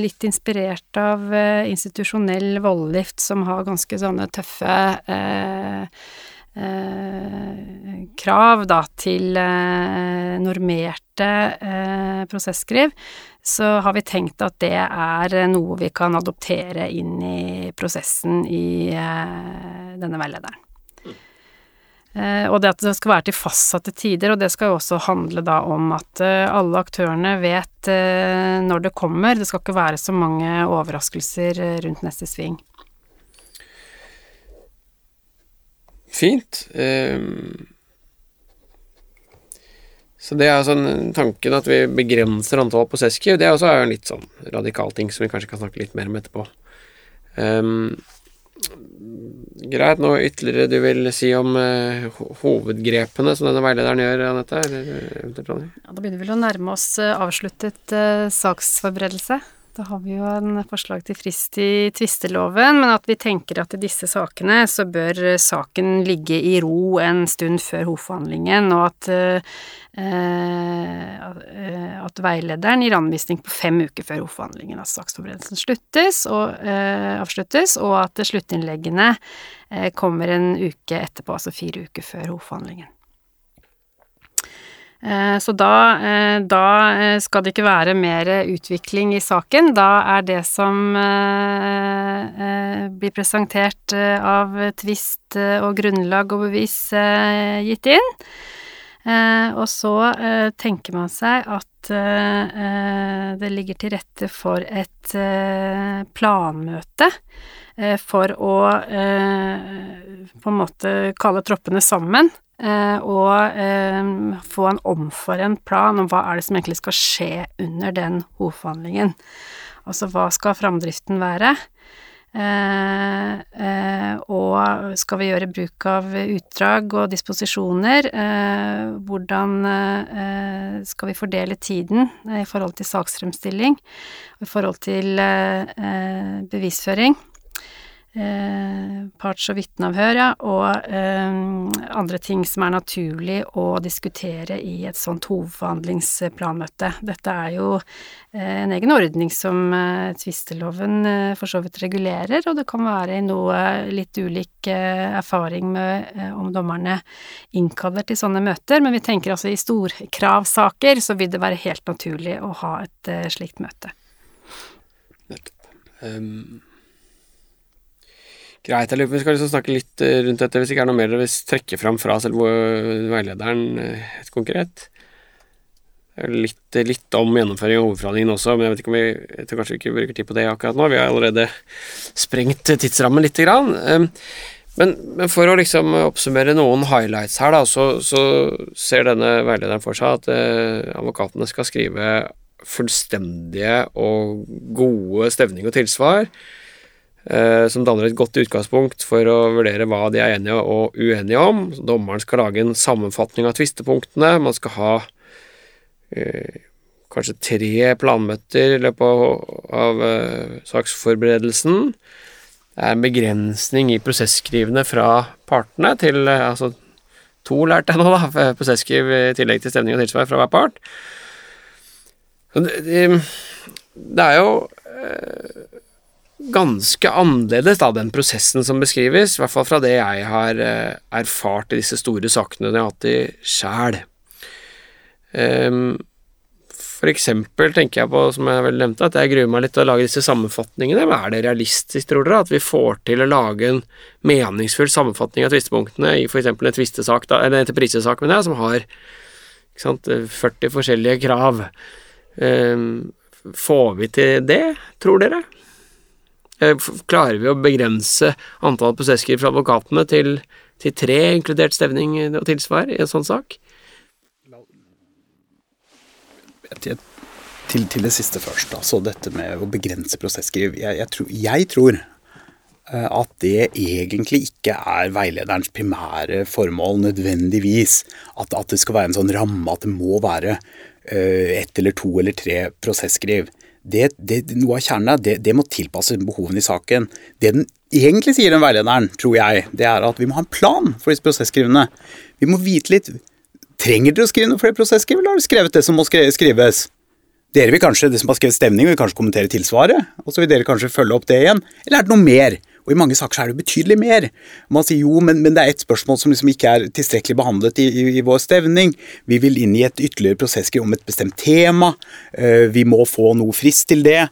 litt inspirert av institusjonell voldgift som har ganske sånne tøffe Eh, krav da, til eh, normerte eh, prosesskriv, så har vi tenkt at det er noe vi kan adoptere inn i prosessen i denne veilederen. og det at det skal være til fastsatte tider, og det skal jo også handle da om at alle aktørene vet når det kommer. Det skal ikke være så mange overraskelser rundt neste sving. Fint. Um, så det er sånn tanken at vi begrenser antall prosesskriv. Det er også en litt sånn radikal ting som vi kanskje kan snakke litt mer om etterpå. Um, greit, noe ytterligere du vil si om uh, hovedgrepene som denne veilederen gjør, Anette? Ja, da begynner vi vel å nærme oss uh, avsluttet uh, saksforberedelse. Da har vi jo en forslag til frist i tvisteloven, men at vi tenker at i disse sakene så bør saken ligge i ro en stund før hovedforhandlingen, og at, eh, at veilederen gir anvisning på fem uker før hovedforhandlingen, at saksforberedelsen sluttes og eh, avsluttes, og at sluttinnleggene eh, kommer en uke etterpå, altså fire uker før hovedforhandlingen. Eh, så da, eh, da, eh, skal det ikke være mer utvikling i saken. Da er det som blir presentert av tvist og grunnlag og bevis gitt inn. Og så tenker man seg at det ligger til rette for et planmøte for å på en måte kalle troppene sammen og eh, få en omforent plan om hva er det som egentlig skal skje under den hovedforhandlingen. Altså hva skal framdriften være? Eh, og skal vi gjøre bruk av utdrag og disposisjoner? hvordan skal vi fordele tiden i forhold til saksfremstilling, i forhold til bevisføring? Eh, parts- og vitneavhør, ja, og andre ting som er naturlig å diskutere i et sånt hovedforhandlingsplanmøte. Dette er jo eh, en egen ordning som eh, tvisteloven for så vidt regulerer, og det kan være noe litt ulik erfaring med om dommerne innkaller til sånne møter, men vi tenker altså i storkravsaker så vil det være helt naturlig å ha et slikt møte. Nettopp. Um Greit, jeg vi skal liksom snakke litt eh, rundt dette, hvis det ikke er noe mer dere vil trekke fram fra selve veilederen eh, helt konkret. Litt, litt om gjennomføring av hovedforhandlingen også, men jeg vet ikke om vi jeg tror kanskje vi ikke bruker tid på det akkurat nå. Vi har allerede sprengt tidsrammen lite grann. Ehm, men, men, for å liksom oppsummere noen highlights her, da, så, så ser denne veilederen for seg at eh, advokatene skal skrive fullstendige og gode stevning og tilsvar Eh, som danner et godt utgangspunkt for å vurdere hva de er enige og uenige om. Dommeren skal lage en sammenfatning av tvistepunktene. Man skal ha eh, kanskje tre planmøter i løpet av, av eh, saksforberedelsen. Det er en begrensning i prosesskrivene fra partene til eh, altså to lærte jeg nå, da, prosesskriv i tillegg til stemning og tilsvar fra hver part. Det, det, det er jo eh, ganske annerledes da, den prosessen som beskrives, i hvert fall fra det jeg har eh, erfart i disse store sakene jeg har hatt i sjæl. Um, for eksempel tenker jeg på, som jeg vel nevnte, at jeg gruer meg litt til å lage disse sammenfatningene, men er det realistisk, tror dere, at vi får til å lage en meningsfull sammenfatning av tvistepunktene i eksempel en tvistesak, eller en entreprisesak, mener jeg, som har sant, 40 forskjellige krav? Um, får vi til det, tror dere? Eh, klarer vi å begrense antall prosesskriv fra advokatene til, til, tre, inkludert stevning og tilsvar, i en sånn sak? Til, til det siste først, altså dette med å begrense prosesskriv. Jeg, jeg, tror, jeg tror eh, at det egentlig ikke er veilederens primære formål nødvendigvis. At, at, det skal være en sånn ramme, at det må være ett eller to eller tre prosesskriv. Det, det, noe av kjernen er det, det må tilpasse behovene i saken. Det den egentlig sier, den veilederen, tror jeg, det er at vi må ha en plan for disse prosesskrivene. Vi må vite litt Trenger dere å skrive noe flere prosesskriv, eller har dere skrevet det som må skrives? Dere vil kanskje, det som har skrevet stemning, vil kanskje kommentere tilsvaret, og så vil dere kanskje følge opp det igjen. Eller er det noe mer? Og i mange saker så er det betydelig mer. Man sier jo, men, men det er et spørsmål som liksom ikke er tilstrekkelig behandlet i, i, i, vår stevning. Vi vil inn i et ytterligere prosesskriv om et bestemt tema. Uh, vi må få noe frist til det.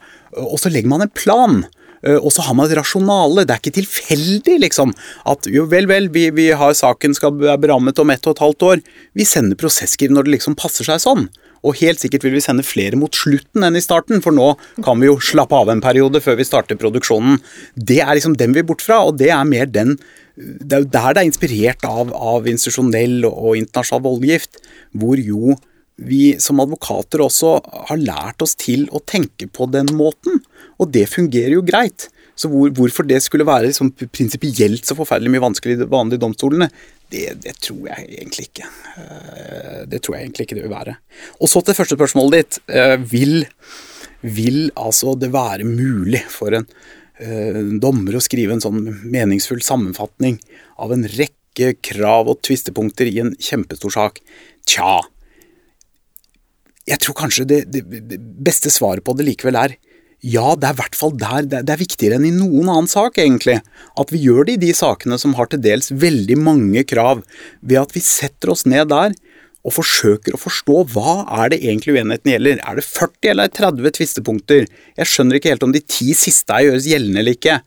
Og så legger man en plan. Uh, og så har man et rasjonale. Det er ikke tilfeldig, liksom. At jo vel, vel, vi, vi har saken skal være berammet om ett og et halvt år. Vi sender prosesskriv når det liksom passer seg sånn. Og helt sikkert vil vi sende flere mot slutten enn i starten, for nå kan vi jo slappe av en periode før vi starter produksjonen. Det er liksom den vi er bort fra, og det er mer den Det er jo der det er inspirert av, av institusjonell og internasjonal voldgift, hvor jo vi som advokater også har lært oss til å tenke på den måten. Og det fungerer jo greit. Så hvor, hvorfor det skulle være liksom prinsipielt så forferdelig mye vanskelig i de vanlige domstolene, det, det, tror jeg egentlig ikke. Eh, det tror jeg egentlig ikke det vil være. Og så til første spørsmålet ditt. Eh, vil, vil altså det være mulig for en uh, dommer å skrive en sånn meningsfull sammenfatning av en rekke krav og tvistepunkter i en kjempestor sak? Tja. Jeg tror kanskje det, det beste svaret på det likevel er ja, det er i hvert fall der det er viktigere enn i noen annen sak, egentlig. At vi gjør det i de sakene som har til dels veldig mange krav, ved at vi setter oss ned der og forsøker å forstå hva er det egentlig uenigheten gjelder. Er det 40 eller 30 tvistepunkter? Jeg skjønner ikke helt om de ti siste er gjøres gjeldende eller ikke.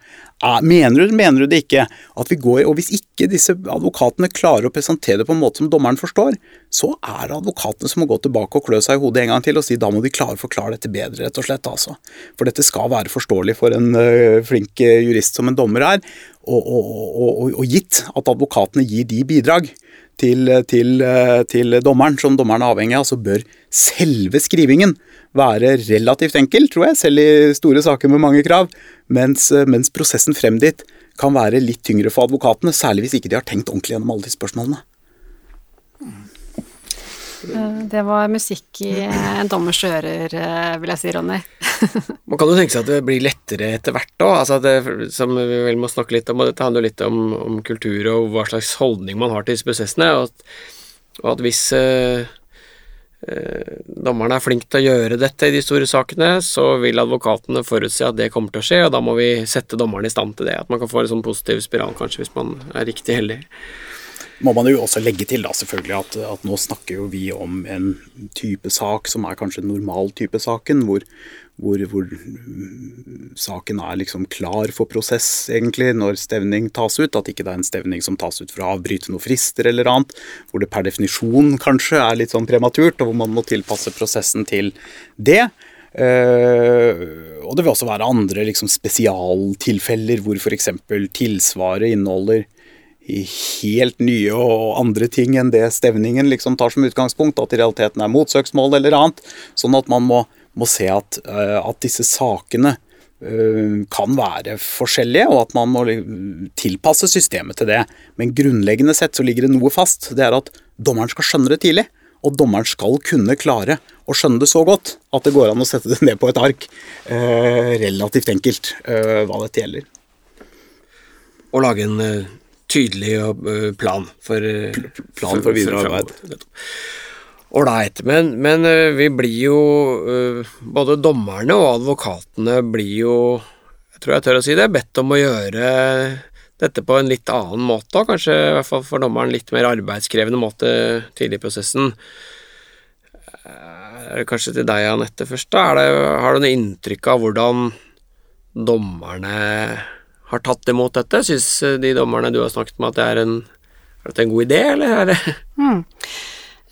Mener du mener du det ikke? At vi går, og Hvis ikke disse advokatene klarer å presentere det på en måte som dommeren forstår, så er det advokatene som må gå tilbake og klø seg i hodet en gang til og si da må de klare å forklare dette bedre, rett og slett. altså. For dette skal være forståelig for en uh, flink uh, jurist som en dommer er, og, og, og, og gitt at advokatene gir de bidrag til, til, til, dommeren, som dommeren er avhengig av, så bør selve skrivingen være relativt enkel, tror jeg, selv i store saker med mange krav, mens, mens prosessen frem dit kan være litt tyngre for advokatene, særlig hvis ikke de har tenkt ordentlig gjennom alle de spørsmålene. Eh, det var musikk i en dommers ører, eh, vil jeg si, Ronny. Man kan jo tenke seg at det blir lettere etter hvert òg, altså som vi vel må snakke litt om, og dette handler jo litt om, om, kultur og hva slags holdning man har til disse prosessene, og at, og at hvis eh, eh, dommeren er flink til å gjøre dette i de store sakene, så vil advokatene forutse at det kommer til å skje, og da må vi sette dommerne i stand til det. At man kan få en sånn positiv spiral, kanskje, hvis man er riktig heldig må man jo også legge til da selvfølgelig at, at, nå snakker jo vi om en type sak som er kanskje normal type saken, hvor, hvor, hvor saken er liksom klar for prosess, egentlig, når stevning tas ut. At ikke det er en stevning som tas ut for å avbryte noen frister eller annet. Hvor det per definisjon kanskje er litt sånn prematurt, og hvor man må tilpasse prosessen til det. Uh, og det vil også være andre liksom, spesialtilfeller hvor f.eks. tilsvaret inneholder helt nye og andre ting enn det stevningen liksom tar som utgangspunkt, at i realiteten er motsøksmål eller annet. Sånn at man må, må se at, uh, at, disse sakene uh, kan være forskjellige, og at man må tilpasse systemet til det. Men grunnleggende sett så ligger det noe fast. Det er at dommeren skal skjønne det tidlig. Og dommeren skal kunne klare å skjønne det så godt at det går an å sette det ned på et ark. Uh, relativt enkelt hva dette gjelder. Å lage en tydelig eh, plan for eh, Plan for videre arbeid. Ålreit. Men, men, eh, vi blir jo Både dommerne og advokatene blir jo Jeg tror jeg tør å si det, bedt om å gjøre dette på en litt annen måte, kanskje i hvert fall for dommeren litt mer arbeidskrevende måte tidlig i prosessen. Er det kanskje til deg, Anette, først? da? Det, har du noe inntrykk av hvordan dommerne har tatt imot dette? Syns eh, de dommerne du har snakket med at det er en, er det en god idé, eller er det mm.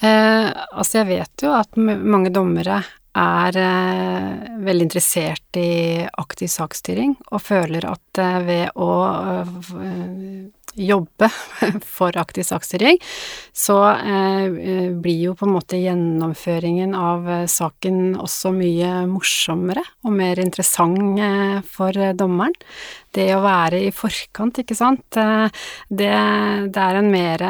eh, Altså, jeg vet jo at mange dommere er eh, veldig interessert i aktiv saksstyring, og føler at eh, ved å eh, jobbe for aktiv saksstyring, så eh, blir jo på en måte gjennomføringen av eh, saken også mye morsommere og mer interessant eh, for dommeren. Det å være i forkant, ikke sant, det, det er en mer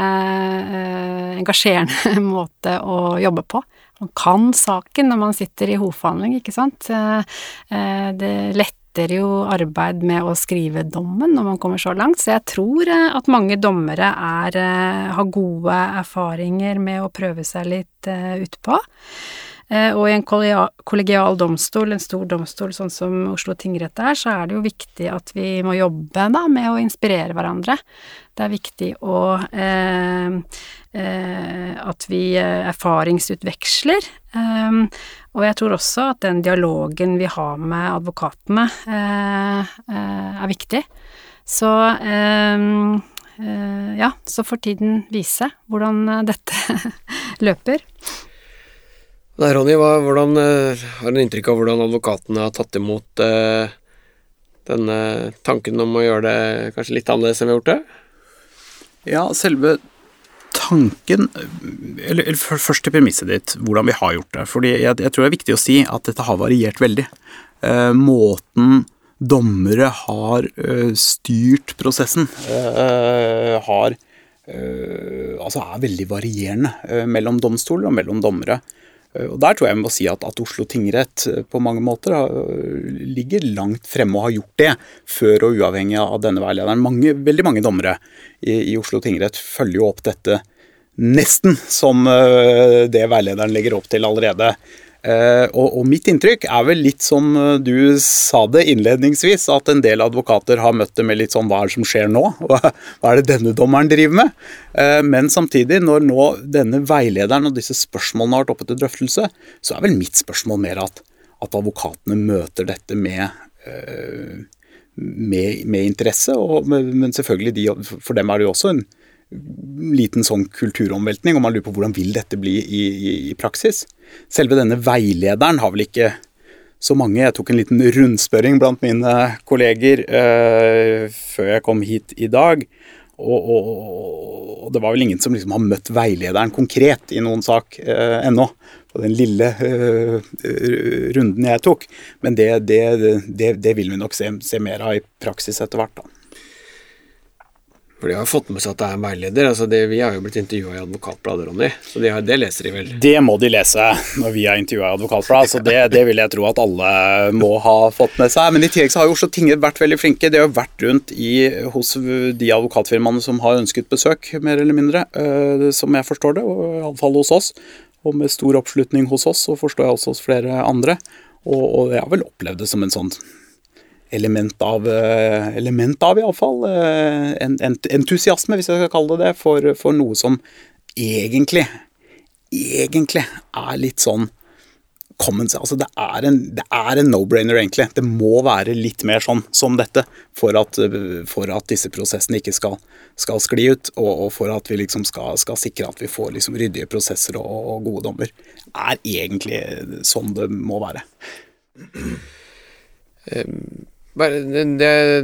engasjerende måte å jobbe på. Man kan saken når man sitter i hovedforhandling, ikke sant. Det lett letter jo arbeid med å skrive dommen når man kommer så langt, så jeg tror eh, at mange dommere er, eh, har gode erfaringer med å prøve seg litt uh, utpå. Og i en kollegial domstol, en stor domstol sånn som Oslo tingrett er, så er det jo viktig at vi må jobbe da med å inspirere hverandre. Det er viktig å eh, eh, At vi erfaringsutveksler. Eh, og jeg tror også at den dialogen vi har med advokatene, eh, eh, er viktig. Så eh, eh ja, så får tiden vise hvordan eh, dette løper. Nei, Ronny, hva, hvordan, eh, har du inntrykk av hvordan advokatene har tatt imot denne tanken om å gjøre det kanskje litt annerledes enn vi har gjort det? Ja, selve tanken Eller, eller først til premisset ditt, hvordan vi har gjort det. Fordi jeg, jeg, tror det er viktig å si at dette har variert veldig. Eh, måten dommere har uh, styrt prosessen, uh, har uh, Altså er veldig varierende mellom domstoler og mellom dommere. Og Der tror jeg vi må si at, at Oslo tingrett på mange måter har, ligger langt fremme og har gjort det, før og uavhengig av denne veilederen. Mange, veldig mange dommere i, i Oslo tingrett følger jo opp dette nesten som eh, det veilederen legger opp til allerede. Uh, og, og, mitt inntrykk er vel litt som eh, du sa det innledningsvis, at en del advokater har møtt det med litt sånn hva er det som skjer nå? Hva, er det denne dommeren driver med? Uh, men samtidig, når nå denne veilederen og disse spørsmålene har vært oppe til drøftelse, så er vel mitt spørsmål mer at, at advokatene møter dette med med, med, interesse, og, men selvfølgelig de, for dem er det jo også en liten sånn kulturomveltning, og man lurer på hvordan vil dette bli i, i, i, praksis. Selve denne veilederen har vel ikke så mange. Jeg tok en liten rundspørring blant mine kolleger uh, før jeg kom hit i dag. Og, og, og, det var vel ingen som liksom har møtt veilederen konkret i noen sak uh, ennå. På den lille uh, runden jeg tok. Men det, det, det, det vil vi nok se, se, mer av i praksis etter hvert. da. For de har jo fått med seg at det er en veileder. altså det, Vi har jo blitt intervjua i Advokatbladet, Ronny. Så det, det leser de vel? Det må de lese når vi er intervjua i Advokatbladet. Så det, det, vil jeg tro at alle må ha fått med seg. Men i tillegg så har jo Oslo tingrett vært veldig flinke. De har vært rundt i, hos de advokatfirmaene som har ønsket besøk, mer eller mindre. Uh, som jeg forstår det, og iallfall hos oss. Og med stor oppslutning hos oss, så forstår jeg også hos flere andre. Og, og jeg har vel opplevd det som en sånn element av, eh, element av iallfall, eh, en, en, entusiasme, hvis jeg skal kalle det det, for, for noe som egentlig, egentlig er litt sånn common Altså det er en, en no-brainer, egentlig. Det må være litt mer sånn som dette for at, for at disse prosessene ikke skal, skal skli ut, og, og, for at vi liksom skal, skal sikre at vi får liksom ryddige prosesser og, og gode dommer. er egentlig sånn det må være. Um det,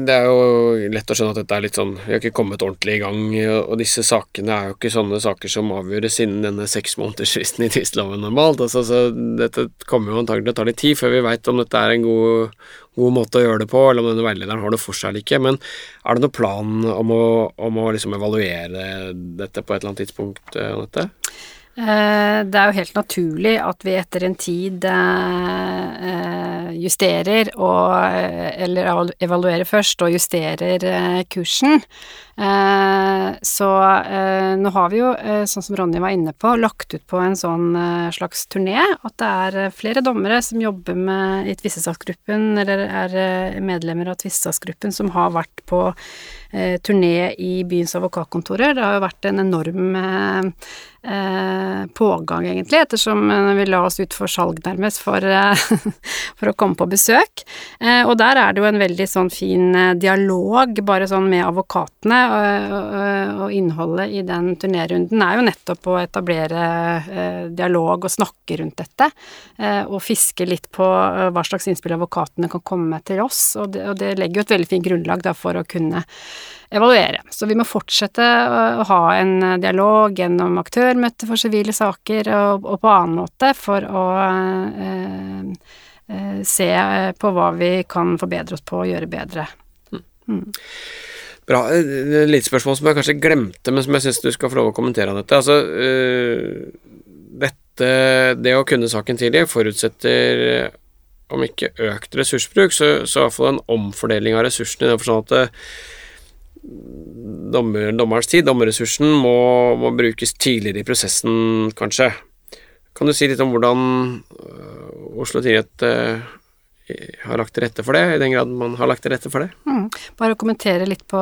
det, er jo lett å skjønne at dette er litt sånn Vi har ikke kommet ordentlig i gang, og disse sakene er jo ikke sånne saker som avgjøres innen denne seksmånedersfristen i tvisteloven normalt. Altså, så dette kommer jo antagelig til å ta litt tid før vi veit om dette er en god, god, måte å gjøre det på, eller om denne veilederen har det for seg eller ikke. Men er det noen plan om å, om å liksom evaluere dette på et eller annet tidspunkt, Anette? Eh, det er jo helt naturlig at vi etter en tid eh, eh, justerer og Eller evaluerer først og justerer kursen. Så nå har vi jo, sånn som Ronny var inne på, lagt ut på en sånn slags turné at det er flere dommere som jobber med i tvistesaksgruppen, eller er medlemmer av tvistesaksgruppen, som har vært på turné i byens advokatkontorer. Det har jo vært en enorm eh, pågang, egentlig, ettersom eh, vi la oss ut for salg, nærmest, for, eh, for, å komme på besøk. Eh, og der er det jo en veldig sånn fin eh, dialog, bare sånn med advokatene, og, og, og innholdet i den turnérunden er jo nettopp å etablere eh, dialog og snakke rundt dette, og fiske litt på hva slags innspill advokatene kan komme med til oss, og det, og det legger jo et veldig fint grunnlag for å kunne evaluere. Så vi må fortsette å ha en dialog gjennom aktørmøter for sivile saker og, og, på annen måte for å eh, eh, se på hva vi kan forbedre oss på og gjøre bedre. Mm. Bra. Et lite spørsmål som jeg kanskje glemte, men som jeg syns du skal få lov å kommentere dette. Altså, øh, dette, det å kunne saken tidlig forutsetter om ikke økt ressursbruk, så, så iallfall en omfordeling av ressursene. i den forstand at det, dommer, dommerens tid, dommerressursen, må, må, brukes tidligere i prosessen, kanskje. Kan du si litt om hvordan Oslo tingrett har lagt til rette for det, i den grad man har lagt til rette for det. Mm. Bare å kommentere litt på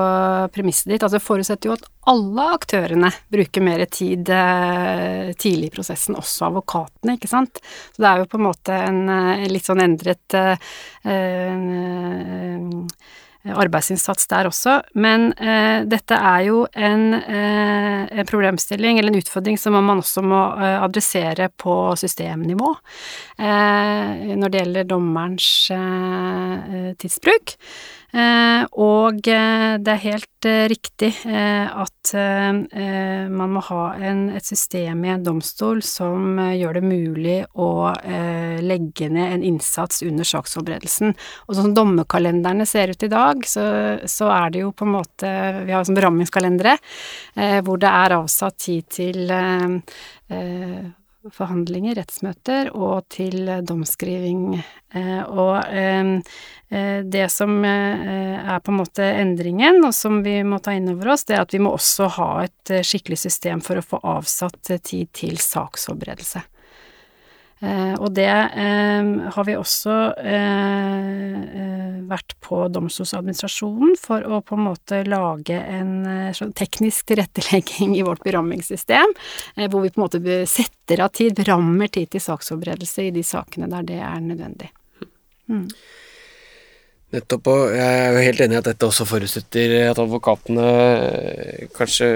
premisset ditt. altså Det forutsetter jo at alle aktørene bruker mer tid eh, tidlig i prosessen, også advokatene, ikke sant. Så det er jo på en måte en, en litt sånn endret en, eh, arbeidsinnsats der også. Men eh, dette er jo en, eh, en, problemstilling eller en utfordring som man også må eh, adressere på systemnivå eh, når det gjelder dommerens eh, tidsbruk. Eh, og eh, det er helt eh, riktig at man må ha en, et system i en domstol som gjør det mulig å legge ned en innsats under saksforberedelsen. Og sånn som dommerkalenderne ser ut i dag, så, så, er det jo på en måte Vi har sånn berammingskalendere hvor det er avsatt tid til forhandlinger, rettsmøter, og til domsskriving. Eh, og eh, eh, det som er på en måte endringen, og som vi må ta inn over oss, det er at vi må også ha et skikkelig system for å få avsatt tid til saksforberedelse. Eh, og det eh, har vi også eh, vært på Domstoladministrasjonen for å på en måte lage en sånn teknisk tilrettelegging i vårt berammingssystem, hvor vi på en måte setter av tid, berammer tid til saksforberedelse i de sakene der det er nødvendig. Mm. Nettopp, og jeg er jo helt enig i at dette også forutsetter at advokatene kanskje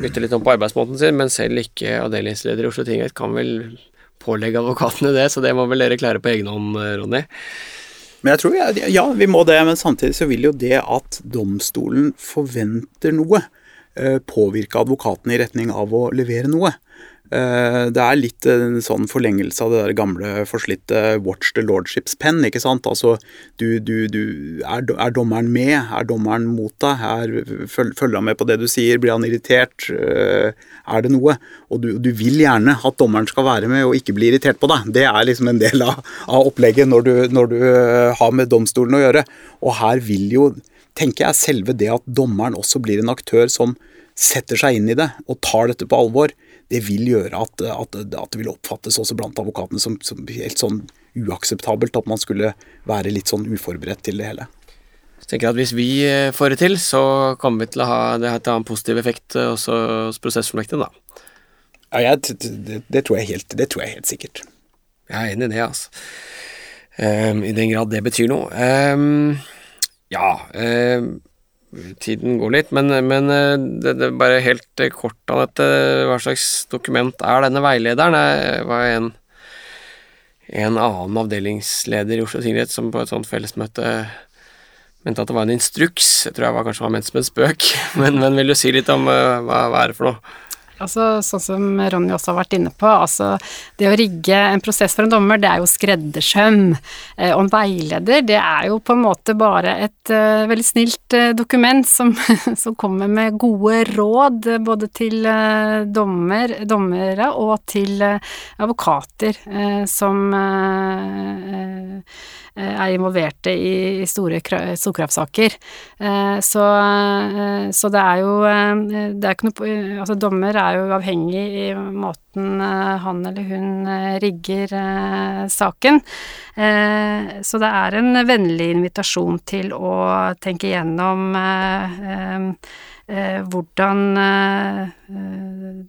bytter litt om på arbeidsmåten sin, men selv ikke avdelingsleder i Oslo tingrett kan vel pålegge advokatene det, så det må vel dere klare på egen hånd, eh, Ronny? Men jeg tror, ja, vi må det, men samtidig så vil jo det at domstolen forventer noe, eh, påvirke advokatene i retning av å levere noe. Eh, det er litt en sånn forlengelse av det der gamle forslitte 'watch the lordship's pen'. ikke sant? Altså, du, du, du er, er, dommeren med? Er dommeren mot deg? Er, følger han med på det du sier? Blir han irritert? Eh, er det noe? Og du, du, vil gjerne at dommeren skal være med og ikke bli irritert på deg. Det er liksom en del av, av opplegget når du, når du eh, har med domstolen å gjøre. Og her vil jo, tenker jeg, selve det at dommeren også blir en aktør som setter seg inn i det og tar dette på alvor det vil gjøre at, at, at, det vil oppfattes også blant advokatene som, som, helt sånn uakseptabelt at man skulle være litt sånn uforberedt til det hele. Jeg tenker at Hvis vi eh, får det til, så kommer vi til å ha det til å ha en positiv effekt eh, også hos prosessfullmektigen, da. Ja, jeg, det, det, tror jeg helt, det tror jeg helt sikkert. Jeg er enig i det, altså. Um, I den grad det betyr noe. Um, ja um, tiden går litt, men, men eh, det, det, bare helt eh, kort av dette, hva slags dokument er denne veilederen? Det var en, en annen avdelingsleder i Oslo tingrett som på et sånt fellesmøte mente at det var en instruks. Jeg tror jeg var kanskje var ment som en spøk, men, men vil du si litt om uh, hva, hva er det for noe? Altså, sånn som Ronny også har vært inne på, altså det å rigge en prosess for en dommer, det er jo skreddersøm. Eh, og en veileder, det er jo på en måte bare et uh, veldig snilt uh, dokument som, som, kommer med gode råd både til uh, dommer, dommere og til advokater som er involverte i store storkraftsaker. Eh, så, eh, så, det er jo det er ikke noe Altså, dommer er jo avhengig i måten han eller hun rigger saken. Så det er en vennlig invitasjon til å tenke gjennom hvordan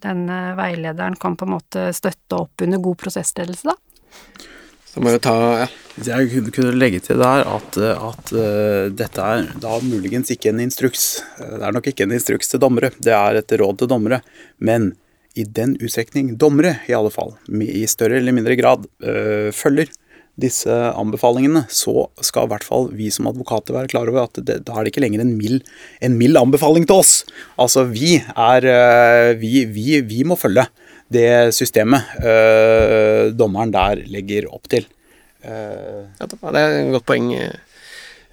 denne veilederen kan på en måte støtte opp under god prosessledelse, da. Så må jo ta ja. Jeg kunne legge til der at, at uh, dette er da muligens ikke en instruks. Det er nok ikke en instruks til dommere, det er et råd til dommere. Men i den utstrekning dommere, i alle fall, i større eller mindre grad uh, følger disse anbefalingene, så skal i hvert fall vi som advokater være klar over at det, da er det ikke lenger en mild, en mild anbefaling til oss. Altså vi er uh, Vi, vi, vi må følge det systemet øh, dommeren der legger opp til. Uh, ja, det er et godt poeng.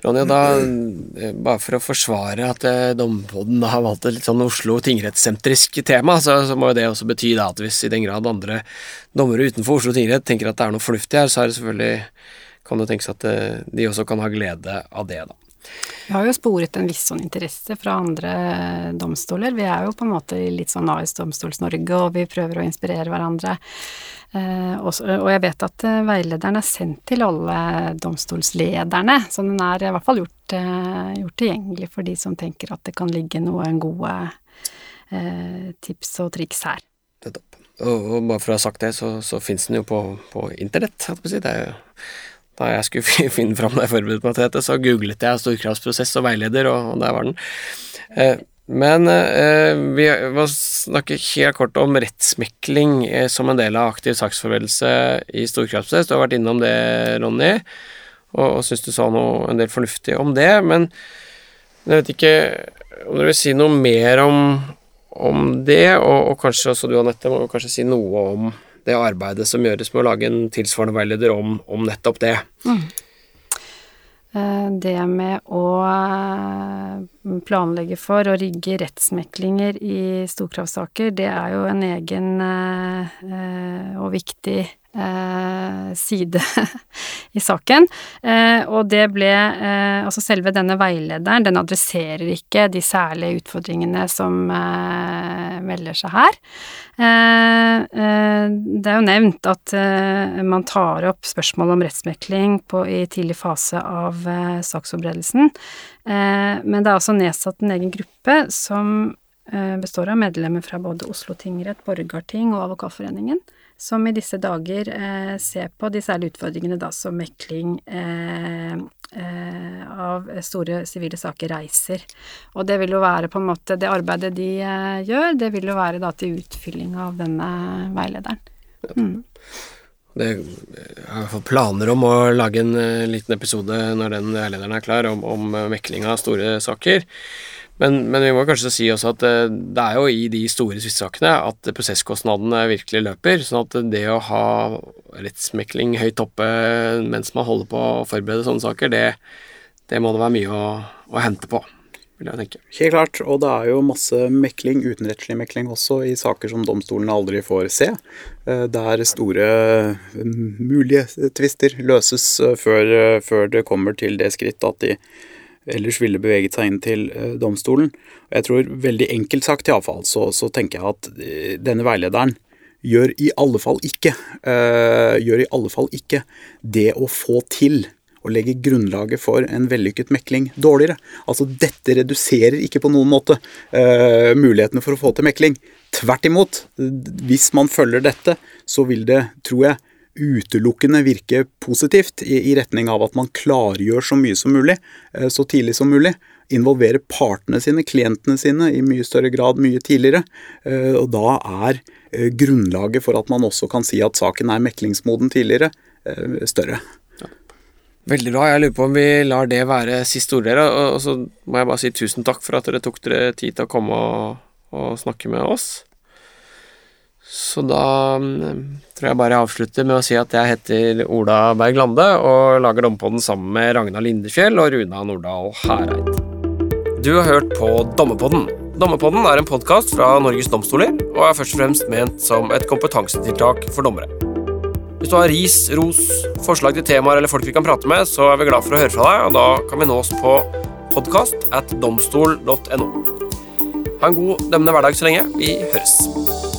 Ronny, og da, eh, bare for å forsvare at eh, Dommerpodden har valgt et litt sånn Oslo tingrettssentrisk tema, så, så, må jo det også bety da at hvis i den grad andre dommere utenfor Oslo tingrett tenker at det er noe fornuftig her, så er det selvfølgelig kan det tenkes at eh, de også kan ha glede av det, da. Vi har jo sporet en viss sånn interesse fra andre domstoler. Vi er jo på en måte litt sånn AS Domstols-Norge, og vi prøver å inspirere hverandre. Eh, og jeg vet at eh, veilederen er sendt til alle domstolslederne, så den er i hvert fall gjort, eh, gjort tilgjengelig for de som tenker at det kan ligge noen gode tips og triks her. Er. Og, og, bare for å ha sagt det, så, så fins den jo på, på internett. Det er jo da jeg skulle finne fram da jeg forberedte meg til dette, så googlet jeg storkravsprosess og veileder, og, der var den. Eh, men eh, vi må snakke helt kort om rettsmekling eh, som en del av aktiv saksforberedelse i storkravsprosess. Du har vært innom det, Ronny, og, og syns du sa noe, en del fornuftig om det. Men jeg vet ikke om dere vil si noe mer om, om det, og, og kanskje også du, Anette, må kanskje si noe om det arbeidet som gjøres med å lage en tilsvarende veileder om, om nettopp det. Mm. Eh, det med å eh, planlegge for og rigge rettsmeklinger i storkravssaker, det er jo en egen eh, og viktig side i saken. Eh, og det ble eh, Altså selve denne veilederen, den adresserer ikke de særlige utfordringene som eh, melder seg her. Eh, eh, det er jo nevnt at man tar opp spørsmål om rettsmekling på, i tidlig fase av saksforberedelsen. men det er også nedsatt en egen gruppe som består av medlemmer fra både Oslo tingrett, Borgarting og Advokatforeningen som i disse dager eh, ser på de særlige utfordringene da som mekling eh, eh, av store sivile saker reiser. Og det vil jo være på en måte Det arbeidet de eh, gjør, det vil jo være da til utfylling av denne veilederen. Mm. Det jeg har planer om å lage en uh, liten episode når den veilederen er klar, om, om mekling av store saker. Men, men, vi må kanskje si også at eh, det er jo i de store tvistesakene at prosesskostnadene virkelig løper. sånn at det å ha rettsmekling høyt oppe mens man holder på å forberede sånne saker, det, det må det være mye å, å, hente på. Helt klart, og det er jo masse mekling, utenrettslig mekling også, i saker som domstolene aldri får se. Eh, der store mulige tvister løses eh, før, før det kommer til det skritt at de ellers ville beveget seg inn til eh, domstolen. Jeg tror veldig enkelt sagt iallfall, så, så tenker jeg at eh, denne veilederen gjør i alle fall ikke øh, gjør i alle fall ikke det å få til å legge grunnlaget for en vellykket mekling dårligere. Altså Dette reduserer ikke på noen måte øh, mulighetene for å få til mekling. Tvert imot. Hvis man følger dette, så vil det, tror jeg, utelukkende virke positivt i, i, retning av at man klargjør så mye som mulig eh, så tidlig som mulig. Involvere partene sine, klientene sine, i mye større grad mye tidligere. Eh, og da er eh, grunnlaget for at man også kan si at saken er meklingsmoden tidligere, større. Veldig bra. Jeg lurer på om vi lar det være siste ord, dere. Og så må jeg bare si tusen takk for at dere tok dere tid til å komme og, og snakke med oss. Så da mm, tror jeg bare jeg avslutter med å si at jeg heter Ola Berg Lande og lager Dommepodden sammen med Ragna Lindefjell og Runa Nordahl Hæreid. Du har hørt på Dommepodden. Dommepodden er en podkast fra Norges domstoler og er først og fremst ment som et kompetansetiltak for dommere. Hvis du har ris, ros, forslag til temaer eller folk vi kan prate med, så er vi glad for å høre fra deg, og da kan vi nås på podkast at domstol.no. Ha en god dømmende hverdag så lenge. Vi høres.